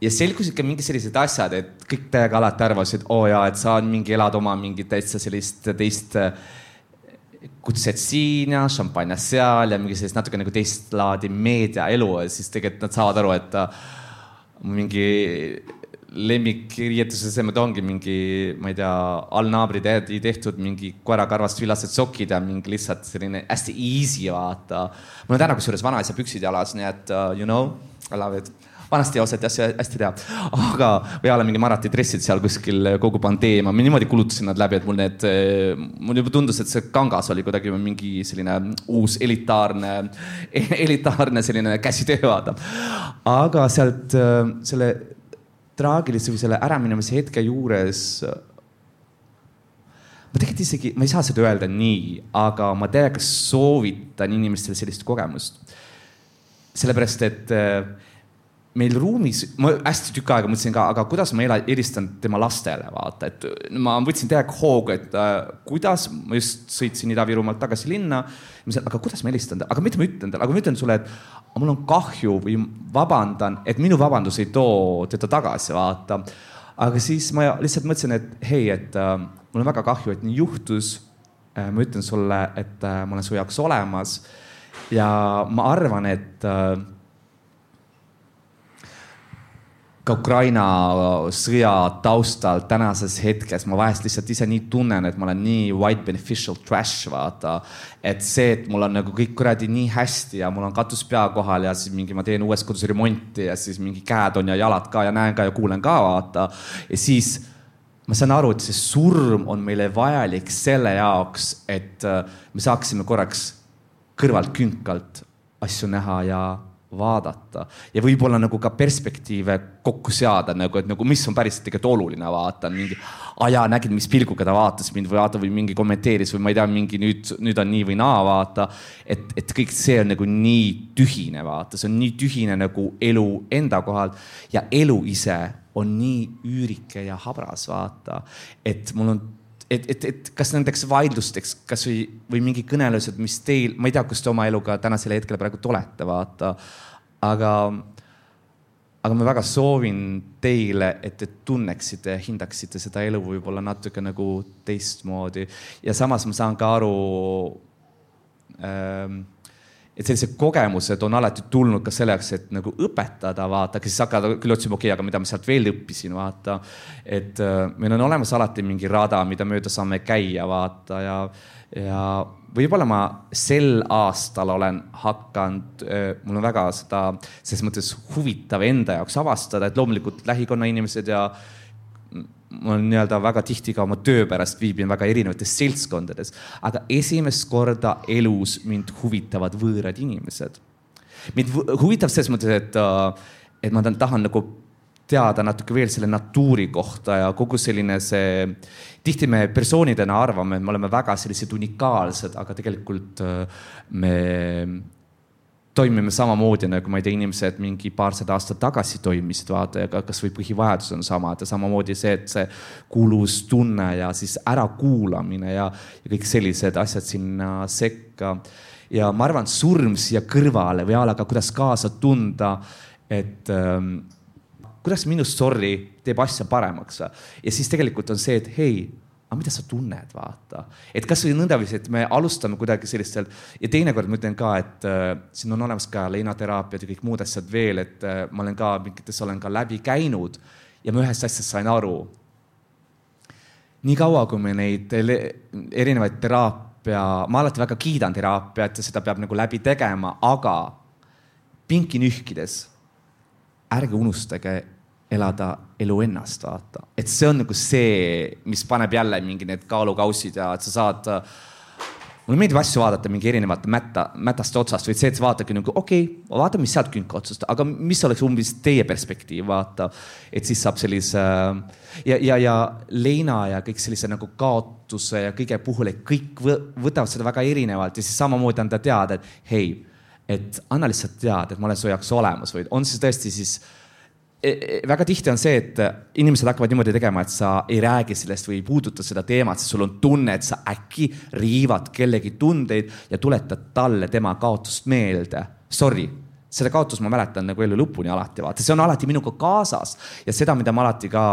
ja selgusid ka mingid sellised asjad, et kõik täiega alati arvasid, oo oh jaa, et sa mingi elad oma mingit täitsa sellist teist kutset siin ja šampanja seal ja mingi sellist natuke nagu teist laadi meediaelu ja siis tegelikult nad saavad aru, et mingi lemmikriietuse esemad ongi mingi, ma ei tea, allnaabri tehtud mingi koerakarvast villased sokid ja mingi lihtsalt selline hästi easy vaata. mul on täna kusjuures vanaisa püksid jalas, nii et uh, you know, I love it vanasti osati asju hästi teha. aga, või a la mingi Marati dressid seal kuskil kogu pandeemia, ma niimoodi kulutasin nad läbi, et mul need, mul juba tundus, et see kangas oli kuidagi mingi selline uus elitaarne, (laughs) elitaarne selline käsitöö, vaata. aga sealt selle traagilise või selle äraminemise hetke juures ma tegelikult isegi, ma ei saa seda öelda nii, aga ma täiega soovitan inimestele sellist kogemust. sellepärast, et äh, meil ruumis, ma hästi tükk aega mõtlesin ka, aga kuidas ma helistan tema lastele, vaata, et ma võtsin täiega hoogu, et äh, kuidas, ma just sõitsin Ida-Virumaalt tagasi linna. mõtlesin, aga kuidas ma helistan talle, aga mida ma ütlen talle, aga ma ütlen sulle, et mul on kahju või vabandan, et minu vabandus ei too teda tagasi, vaata. aga siis ma lihtsalt mõtlesin, et hei, et äh, mul on väga kahju, et nii juhtus äh,. ma ütlen sulle, et äh, ma olen su jaoks olemas ja ma arvan, et äh, ka Ukraina sõja taustal tänases hetkes ma vahest lihtsalt ise nii tunnen, et ma olen nii white beneficial trash, vaata. et see, et mul on nagu kõik kuradi nii hästi ja mul on katus pea kohal ja siis mingi ma teen uues kodus remonti ja siis mingi käed on ja jalad ka ja näen ka ja kuulen ka, vaata. ja siis ma saan aru, et see surm on meile vajalik selle jaoks, et äh, me saaksime korraks kõrvalt künkalt asju näha ja vaadata ja võib-olla nagu ka perspektiive kokku seada nagu, et nagu mis on päriselt tegelikult oluline, vaata mingi. aa jaa, nägid, mis pilguga ta vaatas mind või vaata või mingi kommenteeris või ma ei tea, mingi nüüd, nüüd on nii või naa, vaata. et, et kõik see on nagu nii tühine, vaata, see on nii tühine nagu elu enda kohal ja elu ise on nii üürike ja habras, vaata. et mul on et, et, et kas nendeks vaidlusteks kasvõi või mingi kõnelused, mis teil, ma ei tea, kus te oma eluga tänasel hetkel praegu olete, vaata. aga, aga ma väga soovin teile, et te tunneksite ja hindaksite seda elu võib-olla natuke nagu teistmoodi ja samas ma saan ka aru ähm, et sellised kogemused on alati tulnud ka selleks, et nagu õpetada, vaata, kes hakkavad küll otsima, okei okay,, aga mida ma sealt veel õppisin, vaata. et äh, meil on olemas alati mingi rada, mida mööda saame käia, vaata ja, ja võib-olla ma sel aastal olen hakanud, äh, mul on väga seda selles mõttes huvitav enda jaoks avastada, et loomulikult lähikonna inimesed ja ma nii-öelda väga tihti ka oma töö pärast viibin väga erinevates seltskondades, aga esimest korda elus mind huvitavad võõrad inimesed. mind huvitab selles mõttes, et, äh, et ma tahan nagu teada natuke veel selle natuuri kohta ja kogu selline see, tihti me persoonidena arvame, et me oleme väga sellised unikaalsed, aga tegelikult äh, me toimime samamoodi nagu ma ei tea, inimesed mingi paarsada aastat tagasi toimisid, vaata, ja kasvõi põhivajadused on samad ja samamoodi see, et see kuuluvustunne ja siis ärakuulamine ja, ja kõik sellised asjad sinna sekka. ja ma arvan, surm siia kõrvale või a la ka kuidas kaasa tunda, et ähm, kuidas minust sorry teeb asja paremaks. ja siis tegelikult on see, et hei aga mida sa tunned, vaata. et kasvõi nõndaviisi, et me alustame kuidagi sellistel ja teinekord ma ütlen ka, et äh, siin on olemas ka leinateraatiad ja kõik muud asjad veel, et äh, ma olen ka mingites olen ka läbi käinud ja ma ühest asjast sain aru. niikaua, kui me neid erinevaid teraapia, ma alati väga kiidan teraapiat ja seda peab nagu läbi tegema, aga pinki nühkides ärge unustage elada elu ennast, vaata. et see on nagu see, mis paneb jälle mingi need kaalukaussid ja et sa saad. mulle meeldib asju vaadata mingi erinevate mätta, mätast otsast või see, et sa vaatadki nagu okei okay,, vaatame, mis sealt künka otsast, aga mis oleks umbes teie perspektiiv, vaata. et siis saab sellise ja, ja, ja leina ja kõik sellise nagu kaotuse ja kõige puhul, et kõik võtavad seda väga erinevalt ja siis samamoodi anda teada, et hei et anna lihtsalt teada, et ma olen su jaoks olemas või on siis tõesti siis väga tihti on see, et inimesed hakkavad niimoodi tegema, et sa ei räägi sellest või ei puuduta seda teemat, sest sul on tunne, et sa äkki riivad kellegi tundeid ja tuletad talle tema kaotust meelde. Sorry, seda kaotust ma mäletan nagu elu lõpuni alati, vaata, see on alati minuga kaasas. Ja seda, mida ma alati ka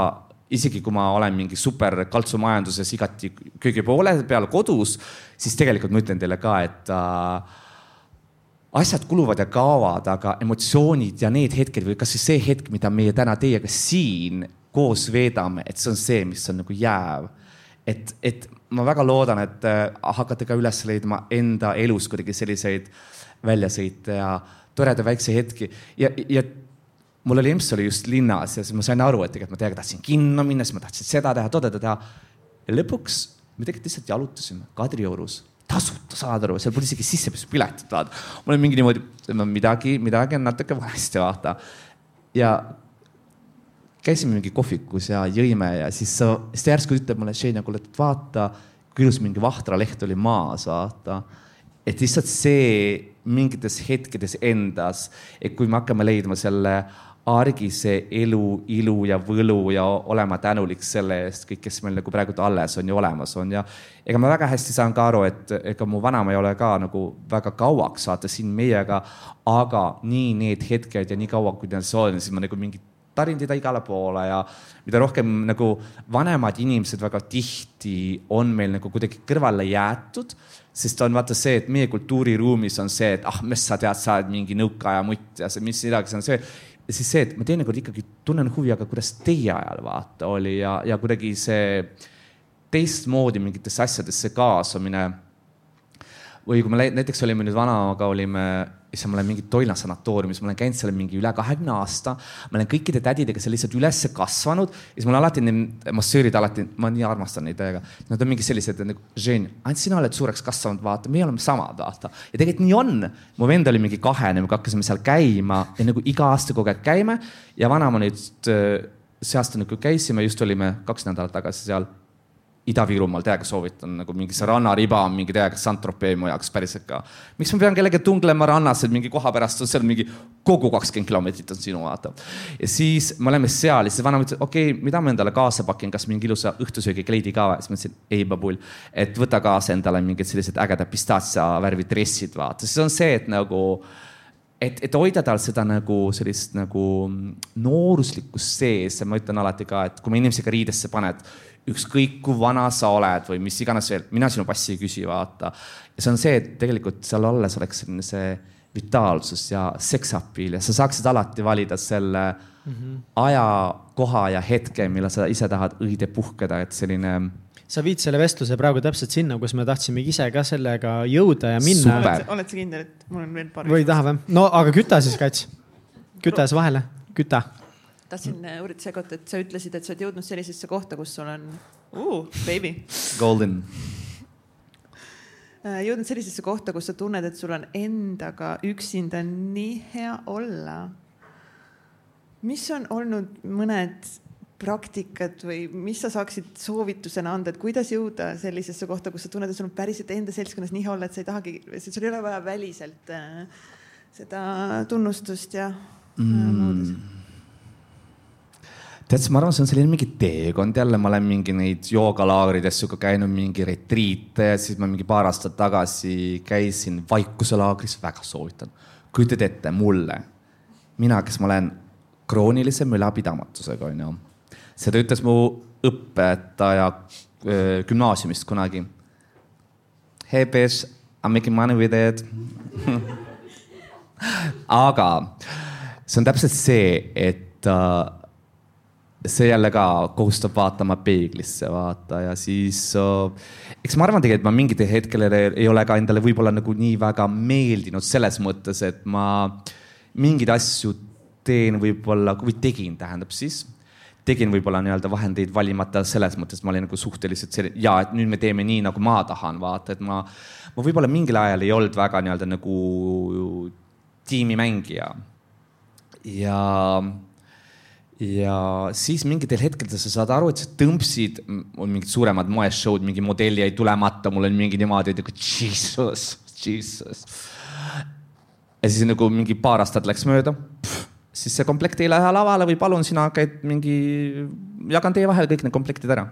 isegi kui ma olen mingi super kaltsumajanduses igati köögi poole peal kodus, siis tegelikult ma ütlen teile ka, et äh, asjad kuluvad ja kaovad, aga emotsioonid ja need hetked või kasvõi see hetk, mida meie täna teiega siin koos veedame, et see on see, mis on nagu jääv. et, et ma väga loodan, et äh, hakkate ka üles leidma enda elus kuidagi selliseid väljasõite ja toredaid väikseid hetki ja, ja mul oli EMS oli just linnas ja siis ma sain aru, et tegelikult ma täiega tahtsin kinno minna, siis ma tahtsin seda teha, toda teha. ja lõpuks me tegelikult lihtsalt jalutasime Kadriorus, tasuta, saad aru, seal pole isegi sissepääsupiletit, vaata. mul on mingi niimoodi, midagi, midagi on natuke valesti, vaata. ja käisime mingi kohvikus ja jõime ja siis siis ta järsku ütleb mulle, Shane, kuule, et vaata, kui ilus mingi vahtraleht oli maas, vaata. et lihtsalt see mingites hetkedes endas, et kui me hakkame leidma selle argise elu, ilu ja võlu ja olema tänulik selle eest, kõik, kes meil nagu praegu alles on ja olemas on ja ega ma väga hästi saan ka aru, et ega mu vanaema ei ole ka nagu väga kauaks vaata siin meiega, aga nii need hetked ja nii kaua, kui ta see on, siis ma nagu mingi tarin teda igale poole ja mida rohkem nagu vanemad inimesed väga tihti on meil nagu kuidagi kõrvale jäetud sest on vaata see, et meie kultuuriruumis on see, et ah, mis sa tead, sa oled mingi nõukaaja mutt ja see, mis midagi, see on see siis see, et ma teinekord ikkagi tunnen huvi, aga kuidas teie ajal vaata oli ja, ja kuidagi see teistmoodi mingitesse asjadesse kaasamine. Või kui me näiteks olime nüüd vanaemaga, olime issand, ma olen mingi Toila sanatooriumis, ma olen käinud seal mingi üle kahekümne aasta. ma olen kõikide tädidega seal lihtsalt üles kasvanud ja siis mul alati need massöörid alati, ma nii armastan neid täiega. Nad on mingi sellised nagu, Žen, ainult sina oled suureks kasvanud, vaata, meie oleme samad, vaata. ja tegelikult nii on. mu vend oli mingi kahene, me hakkasime seal käima ja nagu iga aasta kogu aeg käime ja vanaema nüüd äh, see aasta nagu käisime, just olime kaks nädalat tagasi seal Ida-Virumaal täiega soovitan nagu mingi see rannariba on mingi täiega Saint-Tropez mu jaoks päriselt ka. miks ma pean kellegagi tunglema rannas, et mingi koha pärast on seal mingi kogu kakskümmend kilomeetrit on sinu vaata. ja siis me oleme seal ja siis vanaema ütles, okei okay,, mida ma endale kaasa pakin, kas mingi ilusa õhtusöögikleidi ka või? siis ma ütlesin ei, babull, et võta kaasa endale mingid sellised ägedad pistaatsia värvi dressid, vaata, siis on see, et nagu et, et hoida tal seda nagu sellist nagu nooruslikkust sees ja ma ütlen alati ka, et kui ma inimesega riidesse paned ükskõik kui vana sa oled või mis iganes veel, mina sinu passi ei küsi, vaata. ja see on see, et tegelikult seal alles oleks selline see vitaalsus ja sex appeal ja sa saaksid alati valida selle mm -hmm. aja, koha ja hetke, millal sa ise tahad õide puhkeda, et selline sa viid selle vestluse praegu täpselt sinna, kus me tahtsimegi ise ka sellega jõuda ja minna. oled sa kindel, et mul on veel paar? või ei taha või? no aga küta siis, Kats. küta siis vahele, küta tahtsin äh, uurida selle kohta, et sa ütlesid, et sa oled jõudnud sellisesse kohta, kus sul on uh,, baby. Golden. Äh, jõudnud sellisesse kohta, kus sa tunned, et sul on endaga üksinda nii hea olla. mis on olnud mõned praktikad või mis sa saaksid soovitusena anda, et kuidas jõuda sellisesse kohta, kus sa tunned, et sul on päriselt enda seltskonnas nii hea olla, et sa ei tahagi, sul ei ole vaja väliselt äh, seda tunnustust ja mm tead, ma arvan, see on selline mingi teekond jälle, ma olen mingi neid joogalaagrides sihuke käinud, mingi retriite siis ma mingi paar aastat tagasi käisin vaikuselaagris, väga soovitan. kujutad ette mulle, mina, kes ma olen kroonilise mülapidamatusega, onju. seda ütles mu õpetaja gümnaasiumist kunagi. Hey bitch, I m making money with it (laughs) aga see on täpselt see, et uh, see jälle ka kohustab vaatama peeglisse, vaata ja siis uh, eks ma arvan tegelikult ma mingitel hetkedel ei ole ka endale võib-olla nagu nii väga meeldinud selles mõttes, et ma mingeid asju teen võib-olla või tegin, tähendab siis tegin võib-olla nii-öelda vahendeid valimata selles mõttes, ma olin nagu suhteliselt selline ja et nüüd me teeme nii, nagu ma tahan, vaata, et ma, ma võib-olla mingil ajal ei olnud väga nii-öelda nagu tiimimängija. ja ja siis mingitel hetkedel sa saad aru, et sa tõmbsid, on mingid suuremad moeshow'd, mingi modell jäi tulemata, mul on mingi niimoodi nagu jesus, jesus. ja siis nagu mingi paar aastat läks mööda. siis see komplekt ei lähe lavale või palun, sina käid mingi, jagan teie vahel kõik need komplektid ära.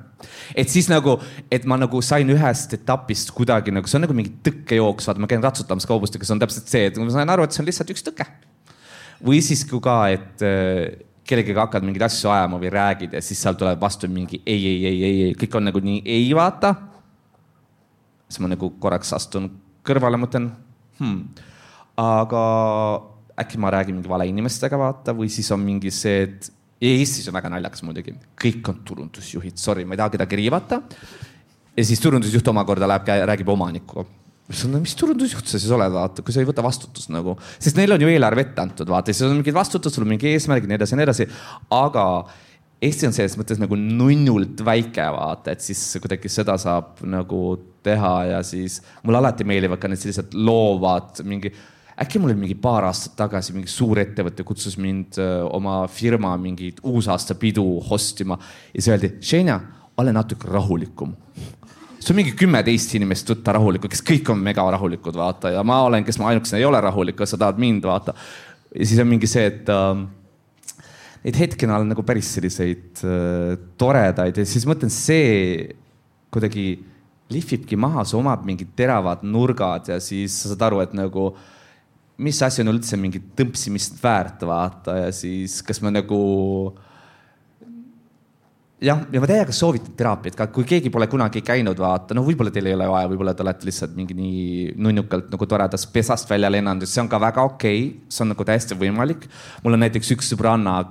et siis nagu, et ma nagu sain ühest etapist kuidagi nagu, see on nagu mingi tõkkejooks, vaata ma käin ratsutamas kaubustega, see on täpselt see, et ma sain aru, et see on lihtsalt üks tõke. või siis ka, et kellegagi hakkad mingeid asju ajama või räägid ja siis seal tuleb vastu mingi ei, ei, ei, ei, ei, kõik on nagu nii ei vaata. siis ma nagu korraks astun kõrvale, mõtlen hmm aga äkki ma räägin mingi vale inimestega, vaata, või siis on mingi see, et Eestis on väga naljakas muidugi, kõik on turundusjuhid, sorry, ma ei taha kedagi riivata. ja siis turundusjuht omakorda läheb, räägib omanikuga. mis turundusjuht sa siis oled, vaata, kui sa ei võta vastutust nagu, sest neil on ju eelarve ette antud, vaata, siis on mingid vastutus, sul on mingi eesmärgid, nii edasi ja nii edasi. aga Eesti on selles mõttes nagu nunnult väike, vaata, et siis kuidagi seda saab nagu teha ja siis mulle alati meeldivad ka need sellised loovad mingi äkki mul oli mingi paar aastat tagasi mingi suur ettevõte kutsus mind öö, oma firma mingit uusaastapidu host ima ja siis öeldi, Xenia, ole natuke rahulikum. See on mingi kümme-teist inimest võtta rahulikku, kes kõik on mega rahulikud, vaata, ja ma olen, kes ma ainukesena ei ole rahulik, sa tahad mind, vaata. ja siis on mingi see, et äh, neid hetkena on nagu päris selliseid äh, toredaid ja siis mõtlen, see kuidagi lihvibki maha, sa omad mingid teravad nurgad ja siis sa saad aru, et nagu mis asi on üldse mingi tõmpsimist väärt, vaata ja siis kas ma nagu. Jah, ja ma täiega soovitan teraapiat ka, kui keegi pole kunagi käinud, vaata, no võib-olla teil ei ole vaja, võib-olla te olete lihtsalt mingi nii nunnukalt nagu toredast pesast välja lennanud, see on ka väga okei okay., see on nagu täiesti võimalik. mul on näiteks üks sõbranna,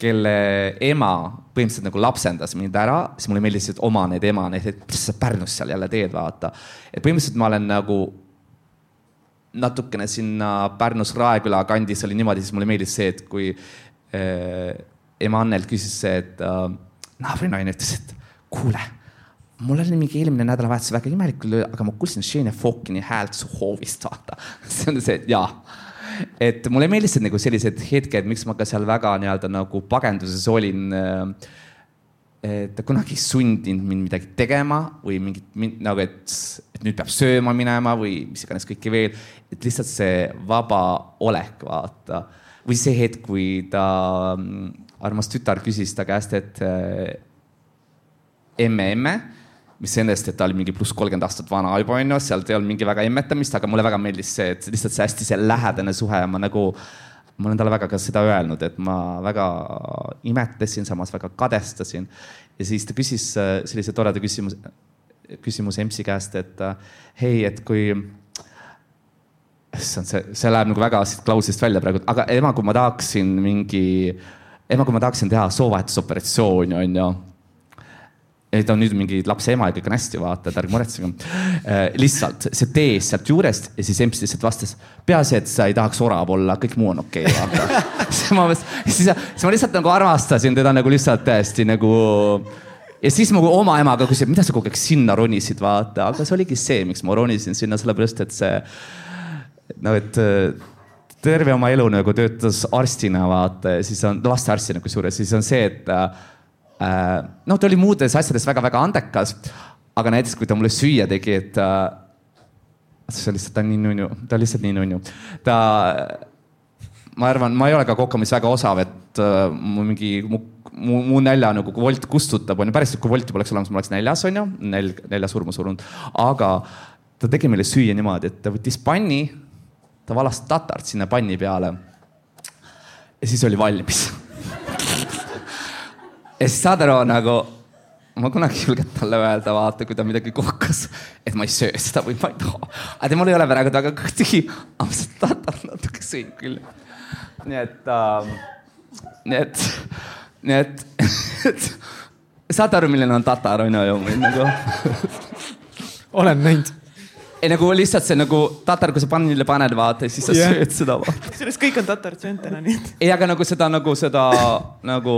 kelle ema põhimõtteliselt nagu lapsendas mind ära, siis mulle meeldis, et oma need ema, need, et mis sa Pärnus seal jälle teed, vaata. et põhimõtteliselt ma olen nagu natukene sinna Pärnus Raeküla kandis oli niimoodi, siis mulle meeldis see, et kui äh, ema Annelt küsis see, et äh, naabrinaine ütles, et kuule, mul oli mingi eelmine nädalavahetus väga imelik, aga ma kuulsin Shane Fokini häält su hoovist, vaata. (laughs) see on see, et jaa et mulle meeldisid nagu sellised hetked, miks ma ka seal väga nii-öelda nagu pagenduses olin äh, ta kunagi ei sundinud mind midagi tegema või mingit nagu, et, et nüüd peab sööma minema või mis iganes kõike veel. et lihtsalt see vaba olek, vaata. või see hetk, kui ta, armas tütar küsis ta käest, et äh, emme, emme, mis sellest, et ta oli mingi pluss kolmkümmend aastat vana juba onju, sealt ei olnud mingi väga emmetamist, aga mulle väga meeldis see, et lihtsalt see hästi see lähedane suhe ja ma nagu ma olen talle väga ka seda öelnud, et ma väga imetlesin, samas väga kadestasin. ja siis ta küsis äh, sellise toreda küsimuse, küsimuse EMS-i käest, et äh, hei, et kui issand, see, see läheb nagu väga siit klausist välja praegu, aga ema, kui ma tahaksin mingi, ema, kui ma tahaksin teha soovahetusoperatsiooni, onju ei, ta on nüüd mingi lapse ema ja kõik on hästi, vaata, et ärge muretsege äh,. lihtsalt see tees sealt juurest ja siis emps lihtsalt vastas, peaasi, et sa ei tahaks orav olla, kõik muu on okei okay,, vaata (laughs) siis ma, siis, siis ma lihtsalt nagu armastasin teda nagu lihtsalt täiesti nagu. ja siis ma oma emaga küsisin, mida sa kogu aeg sinna ronisid, vaata, aga see oligi see, miks ma ronisin sinna, sellepärast et see no, et terve oma elu nagu töötas arstina, vaata siis on lastearstina kusjuures, siis on see, et Äh, noh, ta oli muudes asjades väga-väga andekas, aga näiteks kui ta mulle süüa tegi, et äh, see lihtsalt, on nii nunnu, ta on lihtsalt nii nunnu. ta, ma arvan, ma ei ole ka kokamis väga osav, et uh, mu mingi mu, mu, mu nälja nagu Wolt kustutab, onju, päriselt kui Wolti poleks olemas, ma oleks näljas, onju, nälg, nälja surma surunud, aga ta tegi meile süüa niimoodi, et ta võttis panni, ta valas tatart sinna panni peale. ja siis oli valmis ja siis saad aru nagu, ma kunagi ei julgenud talle öelda, vaata, kui ta midagi kohkas, et ma ei söö seda või ma ei taha. aga temal ei ole praegu väga tühi, aga ma seda tatar natuke sõin küll. nii et äh,, nii et, nii et, (laughs) et saate aru, milline on tatar on ju, nagu olen näinud ei nagu lihtsalt see nagu tatar, kui sa pannile paned, vaata ja siis sa yeah. sööd seda. kusjuures kõik on tatart söönud täna, nii et. ei, aga nagu seda, nagu seda nagu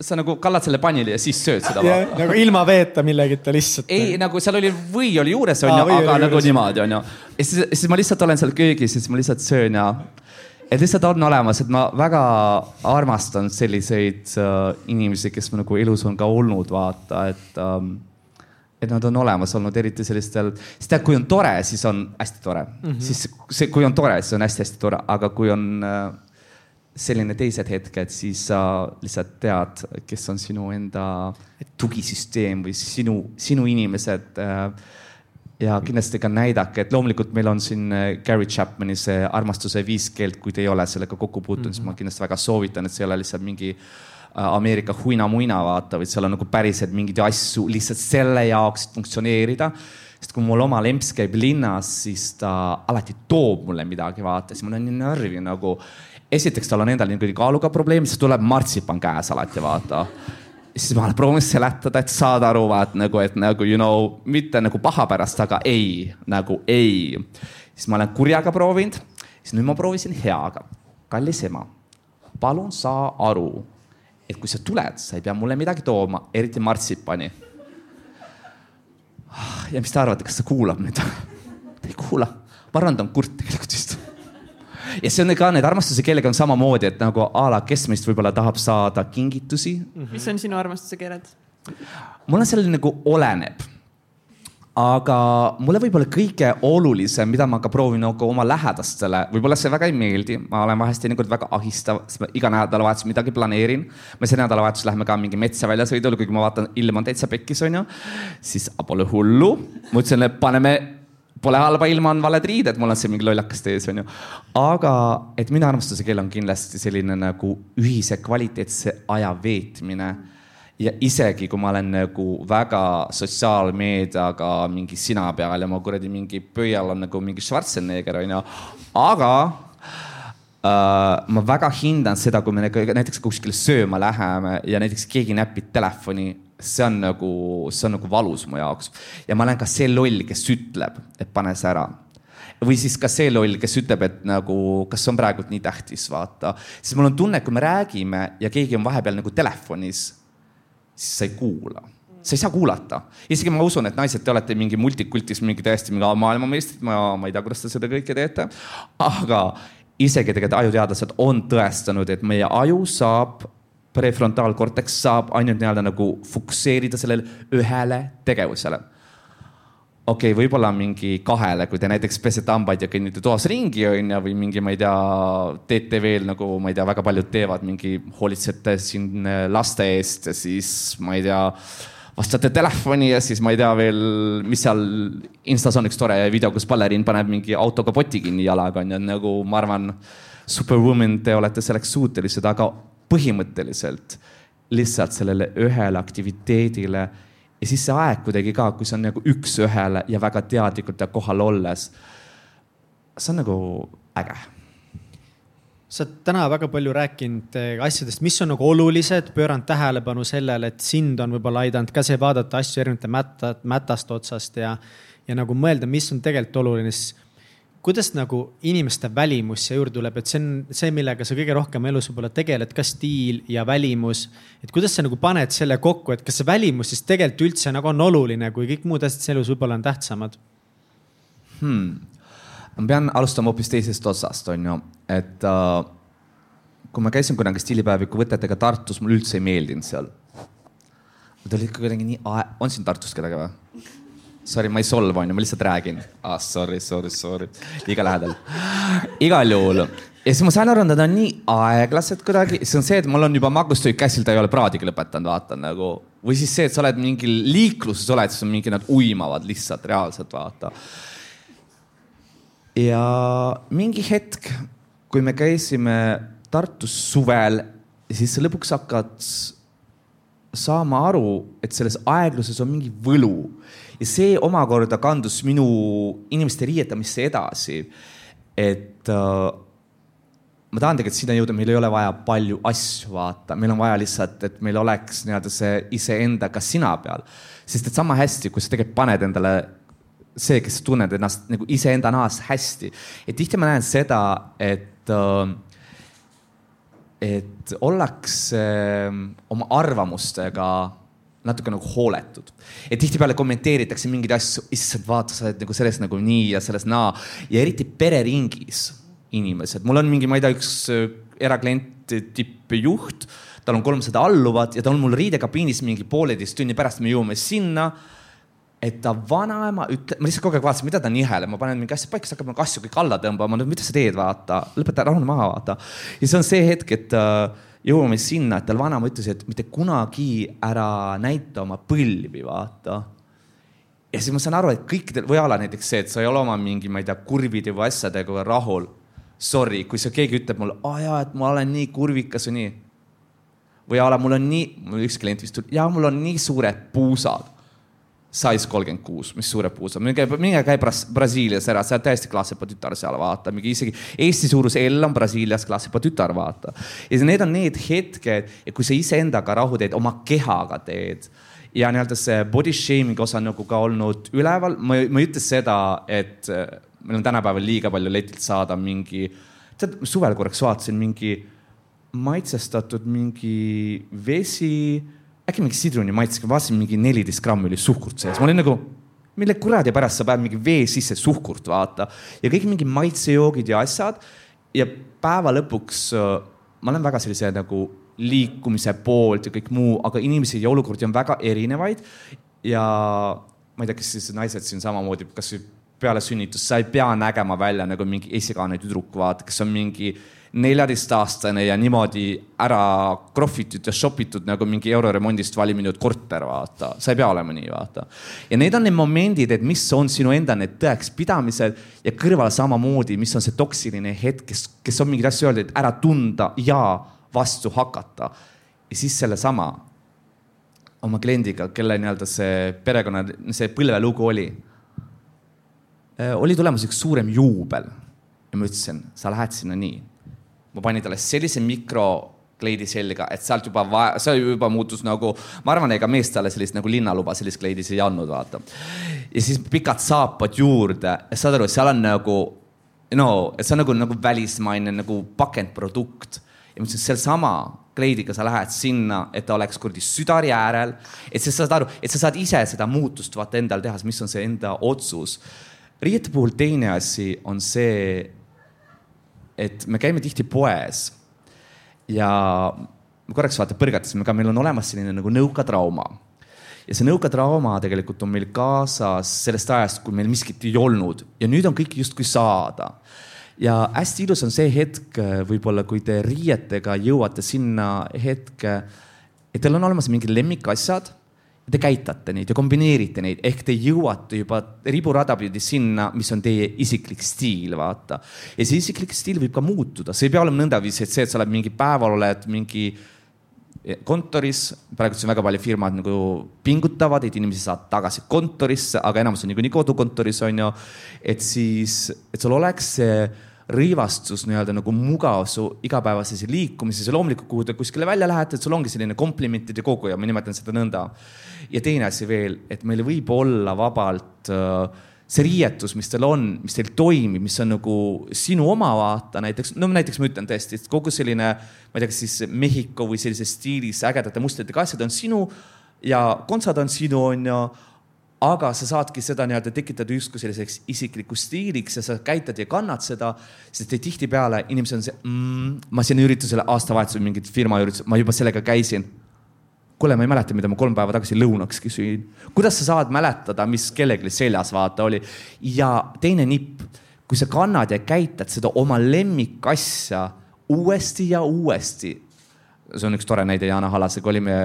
sa nagu kallad selle pannile ja siis sööd seda. nagu ilma veeta millegita lihtsalt. ei, nagu seal oli või oli juures onju, aga nagu juures. niimoodi onju. ja siis, siis ma lihtsalt olen seal köögis ja siis ma lihtsalt söön ja. et lihtsalt on olemas, et ma väga armastan selliseid äh, inimesi, kes mu nagu elus on ka olnud, vaata, et ähm,. Et nad on olemas olnud, eriti sellistel, sest tead, kui on tore, siis on hästi tore mm. -hmm. siis see, kui on tore, siis on hästi-hästi tore, aga kui on äh, selline teised hetked, siis sa lihtsalt tead, kes on sinu enda tugisüsteem või sinu, sinu inimesed äh, ja kindlasti ka näidake, et loomulikult meil on siin äh, Gary Chapmani see armastuse viis keelt, kui te ei ole sellega kokku puutunud mm, -hmm. siis ma mhm. kindlasti väga soovitan, et see ei ole lihtsalt mingi äh, Ameerika huina-muina vaata, vaid seal on nagu päriselt mingeid asju lihtsalt selle jaoks, et funktsioneerida. sest kui mul oma lemps käib linnas, siis ta alati toob mulle midagi, vaata, siis mul on nii närvi nagu. esiteks, tal on endal nii kaaluga probleem, siis tuleb martsipan käes alati, vaata siis ma olen proovinud seletada, et saada aru, vaat nagu, et nagu you know, mitte nagu paha pärast, aga ei, nagu ei. siis ma olen kurjaga proovinud, siis nüüd ma proovisin heaga. kallis ema, palun saa aru, et kui sa tuled, sa ei pea mulle midagi tooma, eriti martsipani. ja mis te arvate, kas ta kuulab nüüd? ta ei kuula, ma arvan, ta on kurt tegelikult vist ja see on ka need armastuse keelega on samamoodi, et nagu a la, kes meist võib-olla tahab saada kingitusi mm. -hmm. mis on sinu armastuse keeled? mul on selline nagu oleneb aga mulle võib-olla kõige olulisem, mida ma ka proovin nagu oma lähedastele, võib-olla see väga ei meeldi, ma olen vahest teinekord väga ahistav, sest ma iga nädalavahetus midagi planeerin. me see nädalavahetus lähme ka mingi metsa väljasõidule, kuigi ma vaatan, ilm on täitsa pekkis, onju. siis pole hullu, ma ütlesin, et paneme Pole halba ilma, on valed riided, mul on see mingi lollakas ees, onju. aga et minu armastuse keel on kindlasti selline nagu ühise kvaliteetse aja veetmine. Ja isegi kui ma olen nagu väga sotsiaalmeediaga mingi sina peal ja ma kuradi mingi pöial on nagu mingi Schwarzenegger onju, aga Uh, ma väga hindan seda, kui me nagu näiteks kuskile sööma läheme ja näiteks keegi näpib telefoni see on nagu, see on nagu valus mu jaoks. ja ma olen ka see loll, kes ütleb, et pane see ära. või siis ka see loll, kes ütleb, et nagu, kas on praegult nii tähtis, vaata. siis mul on tunne, kui me räägime ja keegi on vahepeal nagu telefonis, siis sa ei kuula sa ei saa kuulata. isegi ma usun, et naised, te olete mingi multikultis mingi täiesti mingi maailmameistrid, ma, ma ei tea, kuidas te seda kõike teete. aga isegi tegelikult ajuteadlased on tõestanud, et meie aju saab prefrontaalkorteks saab ainult nii-öelda nagu fokusseerida sellele ühele tegevusele. Okei okay,, võib-olla mingi kahele, kui te näiteks pesete hambaid ja kõnnite toas ringi, onju, või mingi, ma ei tea, teete veel nagu, ma ei tea, väga paljud teevad mingi, hoolitsete siin äh, laste eest ja siis ma ei tea vastate telefoni ja siis ma ei tea veel, mis seal Instas on üks tore video, kus baleriin paneb mingi autoga poti kinni jalaga onju, nagu ma arvan, superwoman, te olete selleks suutelised, aga põhimõtteliselt lihtsalt sellele ühele aktiviteedile. Ja siis see aeg kuidagi ka, kui see on nagu üks-ühele ja väga teadlikult ja kohal olles. see on nagu äge sa oled täna väga palju rääkinud eh, asjadest, mis on nagu olulised, pööranud tähelepanu sellele, et sind on võib-olla aidanud ka see vaadata asju erinevate mätta, mätast otsast ja, ja nagu mõelda, mis on tegelikult oluline, siis kuidas nagu inimeste välimus siia juurde tuleb, et see on see, millega sa kõige rohkem elus võib-olla tegeled, ka stiil ja välimus. et kuidas sa nagu paned selle kokku, et kas see välimus siis tegelikult üldse nagu on oluline, kui kõik muud asjad elus võib-olla on tähtsamad hmm.? ma pean alustama hoopis teisest otsast, on ju, et uh, kui ma käisin kunagi stiilipäeviku võtetega Tartus, mulle üldse ei meeldinud seal. Nad olid ikka kuidagi nii, on siin Tartus kedagi või? Sorry, ma ei solva, onju, ma lihtsalt räägin. ah, sorry, sorry, sorry, liiga lähedal. igal juhul ja siis ma sain aru, nad on nii aeglased kuidagi, see on see, et mul on juba magustöid käsil, ta ei ole praadigi lõpetanud, vaata nagu. või siis see, et sa oled mingil liikluses oled, siis on mingi, nad uimavad lihtsalt reaalselt, vaata. ja mingi hetk, kui me käisime Tartus suvel, siis sa lõpuks hakkad saama aru, et selles aegluses on mingi võlu ja see omakorda kandus minu inimeste riietamisse edasi. et äh, ma tahan tegelikult sinna jõuda, meil ei ole vaja palju asju vaata, meil on vaja lihtsalt, et meil oleks nii-öelda see iseendaga sina peal. sest et sama hästi, kui sa tegelikult paned endale see, kes sa tunned ennast nagu iseenda nahas hästi. et tihti ma näen seda, et äh, et ollakse äh, oma arvamustega natuke nagu hooletud. et tihtipeale kommenteeritakse mingeid asju, issand, vaata, sa oled nagu selles nagu nii ja selles naa. Ja eriti pereringis inimesed, mul on mingi, ma ei tea, üks äh, eraklient, tippjuht, tal on kolmsada alluvat ja ta on mul riidekabiinis mingi pooleteist tunni pärast, me jõuame sinna et ta vanaema ütle-, ma lihtsalt kogu aeg vaatasin, mida ta niheleb, ma panen mingi asja paika, siis hakkab nagu asju kõik alla tõmbama, no mida sa teed, vaata, lõpeta, rahune maha, vaata. ja see on see hetk, et äh, jõuame sinna, et tal vanaema ütles, et mitte kunagi ära näita oma põlvi, vaata. ja siis ma saan aru, et kõikidel, või a la näiteks see, et sa ei ole oma mingi, ma ei tea, kurvide või asjadega rahul. Sorry, kui sa, keegi ütleb mulle, aa jaa, et ma olen nii kurvikas või nii. või a la mul on nii, mul üks klient vist tuli, jaa, mul on nii suured puusad size kolmkümmend kuus, mis suured puusad, minge, minge käi Bras Brasiilias ära, sa oled täiesti klassipa tütar seal, vaata, mingi isegi Eesti suurus L on Brasiilias klassipa tütar, vaata. ja need on need hetked, et kui sa iseendaga rahu teed, oma kehaga teed. Ja nii-öelda see body shaming osa on nagu ka olnud üleval, ma, ma ei ütle seda, et äh, meil on tänapäeval liiga palju letilt saada mingi, tead, suvel korraks vaatasin mingi maitsestatud mingi vesi äkki mingi sidruni maitsega, vaatasin mingi neliteist grammi oli suhkurt sees, ma olin nagu, mille kuradi pärast sa paned mingi vee sisse suhkurt, vaata. ja kõik mingi maitsejoogid ja asjad. ja päeva lõpuks äh, ma olen väga sellise nagu liikumise poolt ja kõik muu, aga inimesi ja olukordi on väga erinevaid. ja ma ei tea, kas siis naised siin samamoodi, kasvõi peale sünnitust, sa ei pea nägema välja nagu mingi esikaane tüdruk, vaata, kes on mingi neljateistaastane ja niimoodi ära krohvitud ja shop itud nagu mingi euroremondist valminud korter, vaata. sa ei pea olema nii, vaata. ja need on need momendid, et mis on sinu enda need tõekspidamised ja kõrval samamoodi, mis on see toksiline hetk, kes, kes on mingeid asju öelda, et ära tunda ja vastu hakata. ja siis sellesama oma kliendiga, kelle nii-öelda see perekonna, see põlvelugu oli. oli tulemas üks suurem juubel ja ma ütlesin, sa lähed sinna nii ma panin talle sellise mikrokleidi selga, et sealt juba, see juba muutus nagu, ma arvan, ega mees talle sellist nagu linnaluba sellist kleidis ei andnud, vaata. ja siis pikad saapad juurde, saad aru, seal on nagu no, et see on nagu, nagu välismaine nagu pakendprodukt ja ma ütlesin, sealsama kleidiga sa lähed sinna, et ta oleks kuradi südari äärel, et sa saad aru, et sa saad ise seda muutust vaata endal teha, mis on see enda otsus. riiete puhul teine asi on see, et me käime tihti poes ja korraks vaata põrgatasime ka, meil on olemas selline nagu nõukatrauma. ja see nõukatrauma tegelikult on meil kaasas sellest ajast, kui meil miskit ei olnud ja nüüd on kõik justkui saada. ja hästi ilus on see hetk võib-olla, kui te riietega jõuate sinna hetke, et teil on olemas mingid lemmikasjad te käitate neid ja kombineerite neid, ehk te jõuate juba riburada pidi sinna, mis on teie isiklik stiil, vaata. ja see isiklik stiil võib ka muutuda, see ei pea olema nõndaviisi, et see, et sa oled mingi päeval oled mingi kontoris, praegu siin väga palju firmad nagu pingutavad, et inimesi saada tagasi kontorisse, aga enamus on niikuinii kodukontoris on ju. et siis, et sul oleks see rõivastus nii-öelda nagu mugav su igapäevases liikumises ja loomulikult, kuhu te kuskile välja lähete, et sul ongi selline komplimentide kogu ja ma nimetan seda nõnda. ja teine asi veel, et meil võib olla vabalt äh, see riietus, mis teil on, mis teil toimib, mis on nagu sinu oma vaata näiteks, no näiteks ma ütlen tõesti, et kogu selline, ma ei tea, kas siis Mehhiko või sellises stiilis ägedate mustritega asjad on sinu ja kontsad on sinu, on ju aga sa saadki seda nii-öelda tekitada justkui selliseks isiklikuks stiiliks ja sa käitad ja kannad seda, sest tihtipeale inimesed on see mm,, ma sinna üritusele aastavahetusel mingit firma üritusel, ma juba sellega käisin. kuule, ma ei mäleta, mida ma kolm päeva tagasi lõunakski sõin. kuidas sa saad mäletada, mis kellelgi seljas vaata oli? ja teine nipp, kui sa kannad ja käitad seda oma lemmikasja uuesti ja uuesti. see on üks tore näide Jana Halasega, olime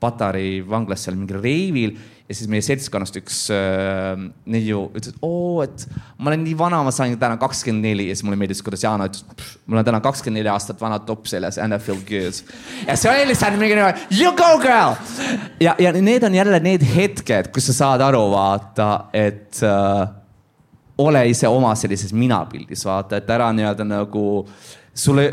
Patari vanglas seal mingil reivil ja siis meie seltskonnast üks äh, neiu ütles, et oo, et ma olen nii vana, ma sain täna kakskümmend neli ja siis mulle meeldis, kuidas Jana ütles, mul on täna kakskümmend neli aastat vana topp seljas and I feel good. ja see oli lihtsalt mingi you go girl. ja, ja need on jälle need hetked, kus sa saad aru, vaata, et äh, ole ise oma sellises minapildis, vaata, et ära nii-öelda nagu sulle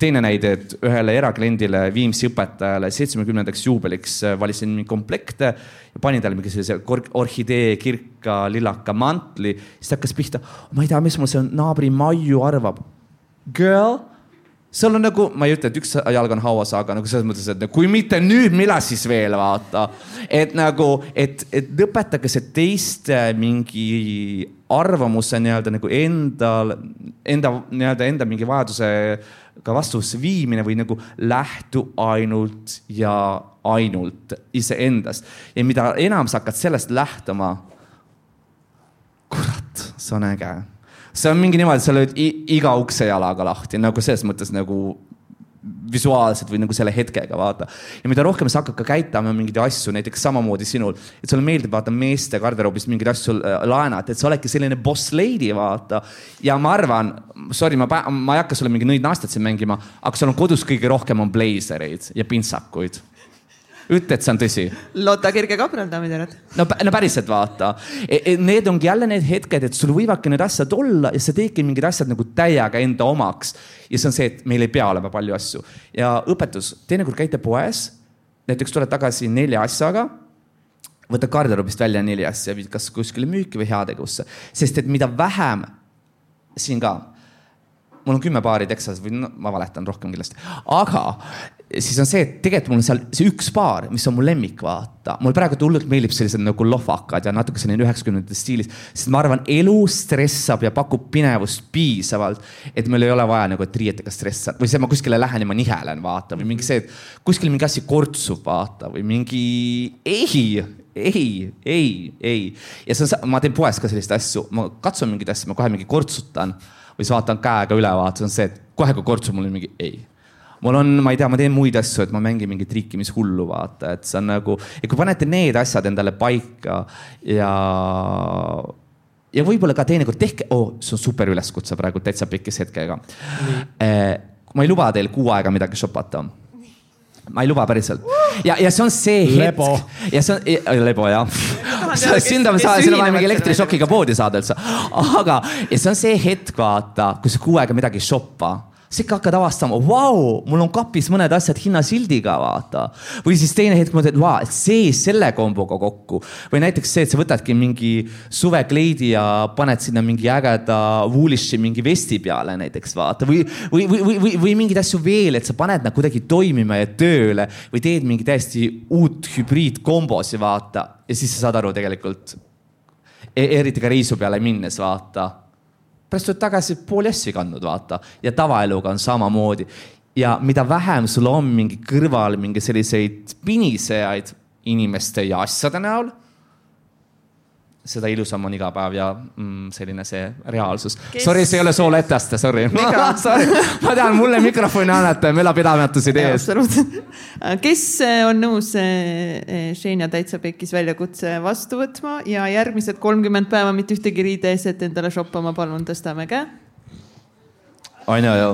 teine näide, et ühele erakliendile, Viimsi õpetajale seitsmekümnendaks juubeliks äh, valisin komplekte ja panin talle mingi sellise orhidee kirka lillaka mantli. siis ta hakkas pihta, ma ei tea, mis mul see naabri Maiu arvab. Girl, seal on nagu, ma ei ütle, et üks jalg on hauas, aga nagu selles mõttes, et kui mitte nüüd, millal siis veel vaata. et nagu, et, et lõpetage see teiste mingi arvamuse nii-öelda nagu endal, enda nii-öelda enda mingi vajaduse ka vastuvusse viimine või nagu lähtu ainult ja ainult iseendast. ja mida enam sa hakkad sellest lähtuma, kurat, see on äge. see on mingi niimoodi, sa lööd iga ukse jalaga lahti nagu selles mõttes nagu visuaalselt või nagu selle hetkega, vaata. ja mida rohkem sa hakkad ka käitama mingeid asju, näiteks samamoodi sinul, et sulle meeldib vaata meeste garderoobist mingeid asju äh, laenata, et sa oledki selline boss lady, vaata. ja ma arvan, sorry, ma, ma ei hakka sulle mingeid nõid naastet siin mängima, aga sul on kodus kõige rohkem on bleisereid ja pintsakuid ütle, et see on tõsi. Lotta Kirge kapral, daamid ja härrad. no, no päriselt vaata e,. E, need ongi jälle need hetked, et sul võivadki need asjad olla ja sa teedki mingid asjad nagu täiega enda omaks. ja see on see, et meil ei pea olema palju asju ja õpetus, teinekord käite poes, näiteks tuled tagasi nelja asjaga võta garderoobist välja neli asja, viid kas kuskile müüki või heategevusse, sest et mida vähem, siin ka, mul on kümme paari Texas või no, ma valetan rohkem kindlasti, aga siis on see, et tegelikult mul on seal see üks paar, mis on mu lemmik, vaata. mul praegu hullult meeldib sellised nagu lohvakad ja natuke selline üheksakümnendate stiilis, sest ma arvan, elu stressab ja pakub pinevust piisavalt, et meil ei ole vaja nagu, et riietega stressa või see, ma kuskile lähen ja ma nihelen, vaata, või mingi see, et kuskil mingi asi kortsub, vaata, või mingi ei ei, ei, ei. ja see on, ma teen poes ka selliseid asju, ma katsun mingeid asju, ma kohe mingi kortsutan või siis vaatan käega üle, vaata, see on see, et kohe kui kortsub, mul on mingi ei mul on, ma ei tea, ma teen muid asju, et ma mängin mingit triikimishullu, vaata, et see on nagu, ja kui panete need asjad endale paika ja ja võib-olla ka teinekord tehke oh,, see on super üleskutse praegu täitsa pikkis hetkega eh,. ma ei luba teil kuu aega midagi shopata ma ei luba päriselt. ja, ja see on see hetk. ja see on, lebo jah. sind on, siin on vaja mingi elektrišokiga poodi saada üldse. aga, ja see on see hetk, vaata, kui sa kuu aega midagi ei shoppa sa ikka hakkad avastama, vau, mul on kapis mõned asjad hinnasildiga, vaata. või siis teine hetk mõtled, vau, et see selle komboga kokku. või näiteks see, et sa võtadki mingi suvekleidi ja paned sinna mingi ägeda woolish'i mingi vesti peale näiteks vaata või, või, või, või, või, või mingeid asju veel, et sa paned nad kuidagi toimima ja tööle või teed mingi täiesti uut hübriidkombosi, vaata. ja siis sa saad aru tegelikult e, eriti ka reisu peale minnes, vaata pärast tuled tagasi pooli asju kandnud, vaata. ja tavaeluga on samamoodi. ja mida vähem sul on mingi kõrval mingi selliseid pinisejaid inimeste ja asjade näol, seda ilusam on iga päev ja mm, selline see reaalsus Kes.... Sorry, see ei ole sooletaste, sorry. sorry, ma tean, mulle mikrofoni annate, möllapidamatused ees. kes äh, on nõus Xenia äh, äh, Täitsa Pekis väljakutse vastu võtma ja järgmised kolmkümmend päeva mitte ühtegi riideeset endale shoppama, palun tõstame käe. on ju, ju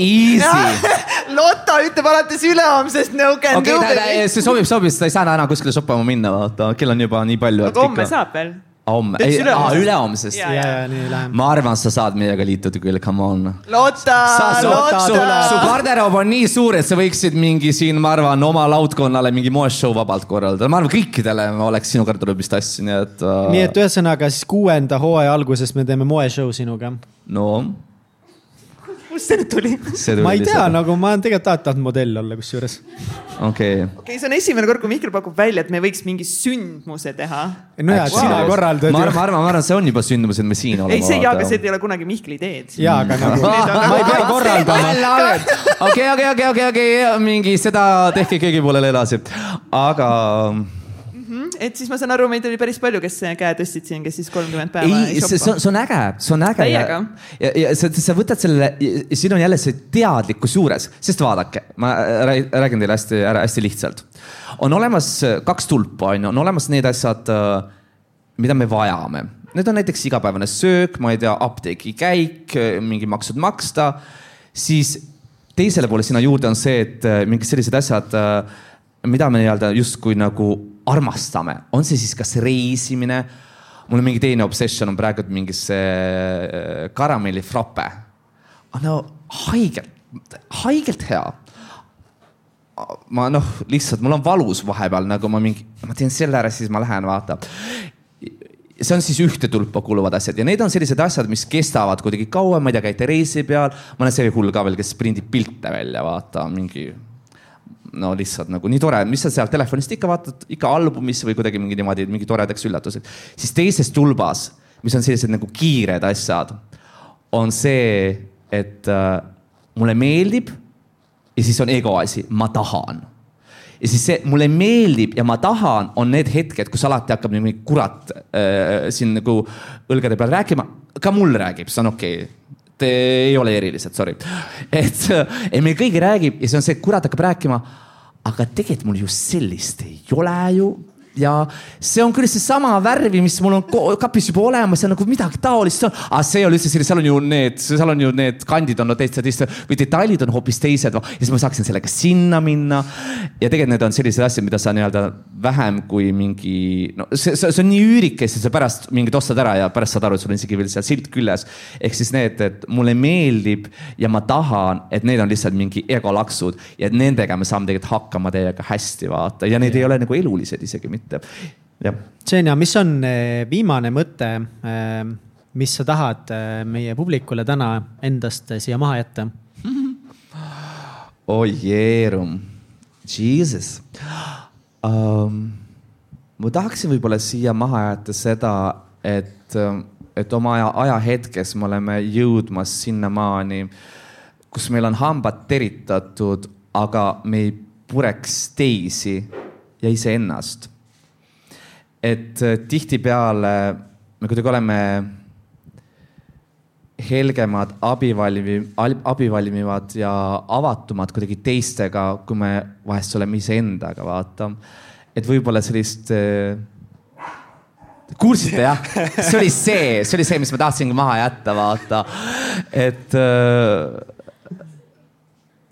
Easy (laughs) Lotta ütleb alates ülehomsest no can okay, do it. see sobib, sobib, sest ta ei saa täna kuskile shoppama minna, vaata, kell on juba nii palju. aga homme saab veel homme, ei, ülehomsest. ma arvan, sa saad meiega liituda küll, come on. Lotta, Lotta. su, su garderoob on nii suur, et sa võiksid mingi siin, ma arvan, oma laudkonnale mingi moeshow vabalt korraldada. ma arvan, kõikidele oleks sinu garderoobist asju, nii et uh.... nii et ühesõnaga siis kuuenda hooaja alguses me teeme moeshow sinuga. no kust see nüüd tuli? ma ei tea, nagu ma olen tegelikult alati tahtnud modell olla, kusjuures. okei okay.. okei okay,, see on esimene kord, kui Mihkel pakub välja, et me võiks mingi sündmuse teha. no ja, et wow. sina korraldad. ma arvan, ma arvan, ma arvan, see on juba sündmus, et me siin oleme. ei, see jaa, aga see ei ole kunagi Mihkli ideed. jaa, aga nagu (laughs) ma ei pea korraldama. okei, okei, okei, okei, okei, mingi seda tehke keegi poolele edasi, aga. Et siis ma saan aru, meid oli päris palju, kes käe tõstsid siin, kes siis kolmkümmend päeva ei, ei shoppa. see on, see on äge, see on äge. ja, ja, ja sa, sa võtad selle, siin on jälle see teadlikkus juures, sest vaadake, ma räägin teile hästi ära, hästi lihtsalt. on olemas kaks tulpa, on ju, on olemas need asjad, mida me vajame. Need on näiteks igapäevane söök, ma ei tea, apteegi käik, mingi maksud maksta, siis teisele poole sinna juurde on see, et mingid sellised asjad, mida me nii-öelda justkui nagu armastame, on see siis kas reisimine. mul mingi teine obsession on praegu mingi see äh, karamellifrappe. no haigelt, haigelt hea. ma noh, lihtsalt mul on valus vahepeal nagu ma mingi, ma teen selle ära, siis ma lähen vaata see on siis ühte tulpa kuuluvad asjad ja need on sellised asjad, mis kestavad kuidagi kauem, ma ei tea, käite reisi peal, ma olen see hull ka veel, kes prindib pilte välja, vaata mingi no lihtsalt nagu nii tore, mis sa sealt telefonist ikka vaatad, ikka albumisse või kuidagi mingi niimoodi, mingi toredaks üllatused. siis teises tulbas, mis on sellised nagu kiired asjad, on see, et äh, mulle meeldib ja siis on ego asi, ma tahan ja siis see mulle meeldib ja ma tahan, on need hetked, kus alati hakkab mingi kurat äh, siin nagu õlgade peal rääkima. ka mul räägib, see on okei okay. Ei ole erilised, sorry. et, et meil kõigi räägib ja see on see, kurat hakkab rääkima. aga tegelikult mul ju sellist ei ole ju ja see on küll seesama värvi, mis mul on kapis juba olemas ja nagu midagi taolist aga see ei ole üldse selline, seal on ju need, seal on ju need kandid on no täitsa teised või detailid on hoopis teised ja siis ma saaksin sellega sinna minna. ja tegelikult need on sellised asjad, mida sa nii-öelda vähem kui mingi, no see, see, see on nii üürikes ja sa pärast mingid ostad ära ja pärast saad aru, et sul on isegi veel seal silt küljes. ehk siis need, et mulle meeldib ja ma tahan, et need on lihtsalt mingi egolaksud ja nendega me saame tegelikult hakkama teiega hästi vaata ja need ja. ei ole nagu elulised isegi mitte mitte, jah. Xenia, mis on eh, viimane mõte, eh, mis sa tahad eh, meie publikule täna endast siia maha jätta? oi (laughs) oh, jeerum, Jesus um,. ma tahaksin võib-olla siia maha jätta seda, et, et oma aja, ajahetkes me oleme jõudmas sinnamaani, kus meil on hambad teritatud, aga me ei pureks teisi ja iseennast et äh, tihtipeale me kuidagi oleme helgemad, abivalmi-, abivalmivad ja avatumad kuidagi teistega, kui me vahest oleme iseendaga, vaata. et võib-olla sellist äh, kuulsite jah? see oli see, see oli see, mis ma tahtsingi maha jätta, vaata. et äh,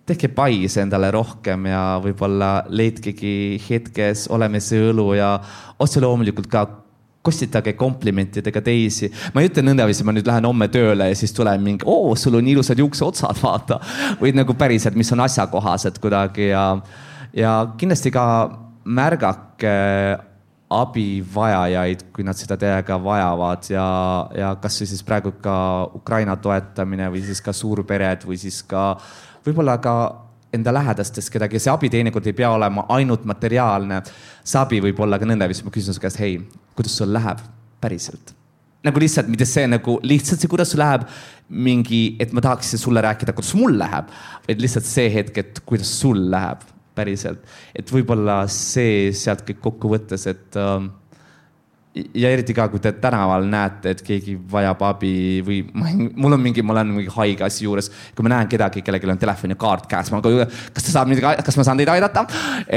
tehke pais endale rohkem ja võib-olla leidkegi hetkes olemise õlu ja otse loomulikult ka kostitage komplimentidega teisi. ma ei ütle nõndaviisi, ma nüüd lähen homme tööle ja siis tuleb mingi, oo, sul on ilusad juukseotsad, (laughs) vaata. või nagu päriselt, mis on asjakohased kuidagi ja, ja kindlasti ka märgake abivajajaid, kui nad seda teiega vajavad ja, ja kasvõi siis praegu ka Ukraina toetamine või siis ka suurpered või siis ka võib-olla ka enda lähedastest kedagi, see abi teinekord ei pea olema ainult materiaalne. see abi võib olla ka nõndaviisi, ma küsin su käest, hei, kuidas sul läheb päriselt? nagu lihtsalt, mitte see nagu lihtsalt see, kuidas sul läheb, mingi, et ma tahaks sulle rääkida, kuidas mul läheb, vaid lihtsalt see hetk, et kuidas sul läheb päriselt. et võib-olla see sealt kõik kokku võttes, et äh, ja eriti ka, kui te tänaval näete, et keegi vajab abi või ma, mul on mingi, ma olen mingi haige asi juures. kui ma näen kedagi, kellelgi on telefon ja kaart käes, ma nagu, kas ta saab midagi, kas ma saan teid aidata?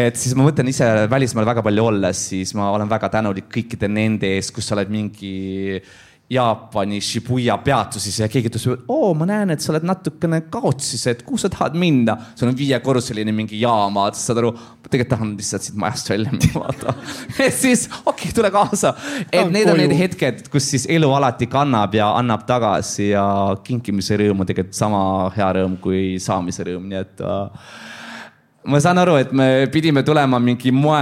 et siis ma mõtlen ise välismaal väga palju olles, siis ma olen väga tänulik kõikide nende eest, kus sa oled mingi Jaapani Shibuya peatuses ja keegi ütles, oo, ma näen, et sa oled natukene kaotsis, et kuhu sa tahad minna. sul on viiekorruseline mingi jaam, vaata, saad aru, tegelikult tahan lihtsalt siit majast välja minna, (laughs) vaata. et siis okei okay,, tule kaasa. et need on need hetked, kus siis elu alati kannab ja annab tagasi ja kinkimise rõõm on tegelikult sama hea rõõm kui saamise rõõm, nii et uh, ma saan aru, et me pidime tulema mingi moe,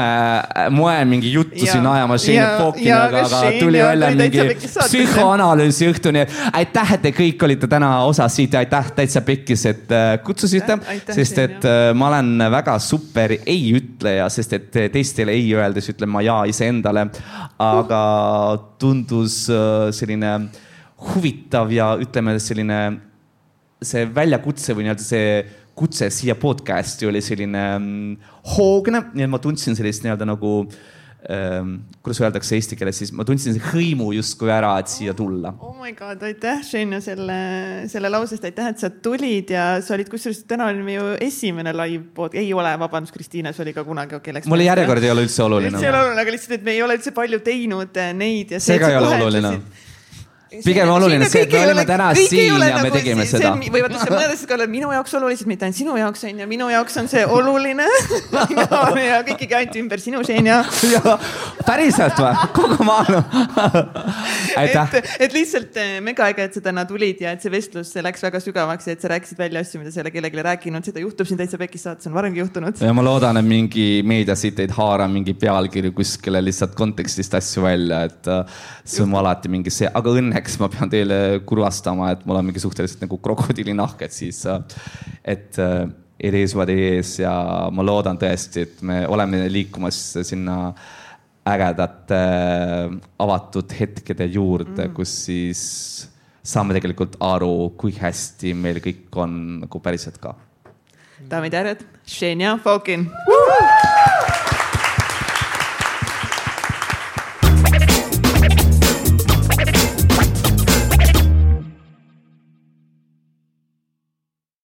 moe mingi juttu ja, siin ajama Shane Falkinaga, aga tuli välja mingi psühhoanalüüsi õhtu, nii et aitäh, et te kõik olite täna osa siit ja aitäh täitsa pekkis, et äh, kutsusite. sest et äh, ma olen väga super ei ütleja, sest et teistele ei öeldes ütlen ma ja iseendale. aga tundus äh, selline huvitav ja ütleme, selline see väljakutse või nii-öelda see kutse siia podcast'i oli selline mm, hoogne, nii et ma tundsin sellist nii-öelda nagu ähm,, kuidas öeldakse eesti keeles siis, ma tundsin hõimu justkui ära, et siia tulla. oh my god, aitäh, Šenja, selle, selle lause eest, aitäh, et sa tulid ja sa olid, kusjuures täna oli ju esimene live pod, ei ole, vabandust, Kristiina, see oli ka kunagi okei okay,. mulle järjekord ei ole üldse oluline. üldse ei ole oluline, aga lihtsalt, et me ei ole üldse palju teinud neid ja. see ka ei ole oluline pigem oluline see, et me oleme täna siin ja me nagu tegime seda. või vaata, see mõnedes ka minu jaoks olulised, mitte ainult sinu jaoks on ju, minu jaoks on see oluline (laughs) ja, kõik anti ümber sinu, Xenia. (laughs) päriselt või? kogu maailm (laughs) aitäh. et, et lihtsalt eh, mega äge, et sa täna tulid ja et see vestlus see läks väga sügavaks ja et sa rääkisid välja asju, mida sa ei ole kellelegi rääkinud, seda juhtub siin Täitsa Pekis saates, on varemgi juhtunud. ja ma loodan, et mingi meedia siit ei haara mingi pealkirju kuskile lihtsalt kontekstist asju välja, et uh, see on alati mingi see, aga õnneks õnneks ma pean teile kurvastama, et mul on mingi suhteliselt nagu krokodillinahk, et siis, et it is what it is ja ma loodan tõesti, et me oleme liikumas sinna ägedate avatud hetkede juurde mm., kus siis saame tegelikult aru, kui hästi meil kõik on nagu päriselt ka. daamid ja härrad, Xenia Fokin.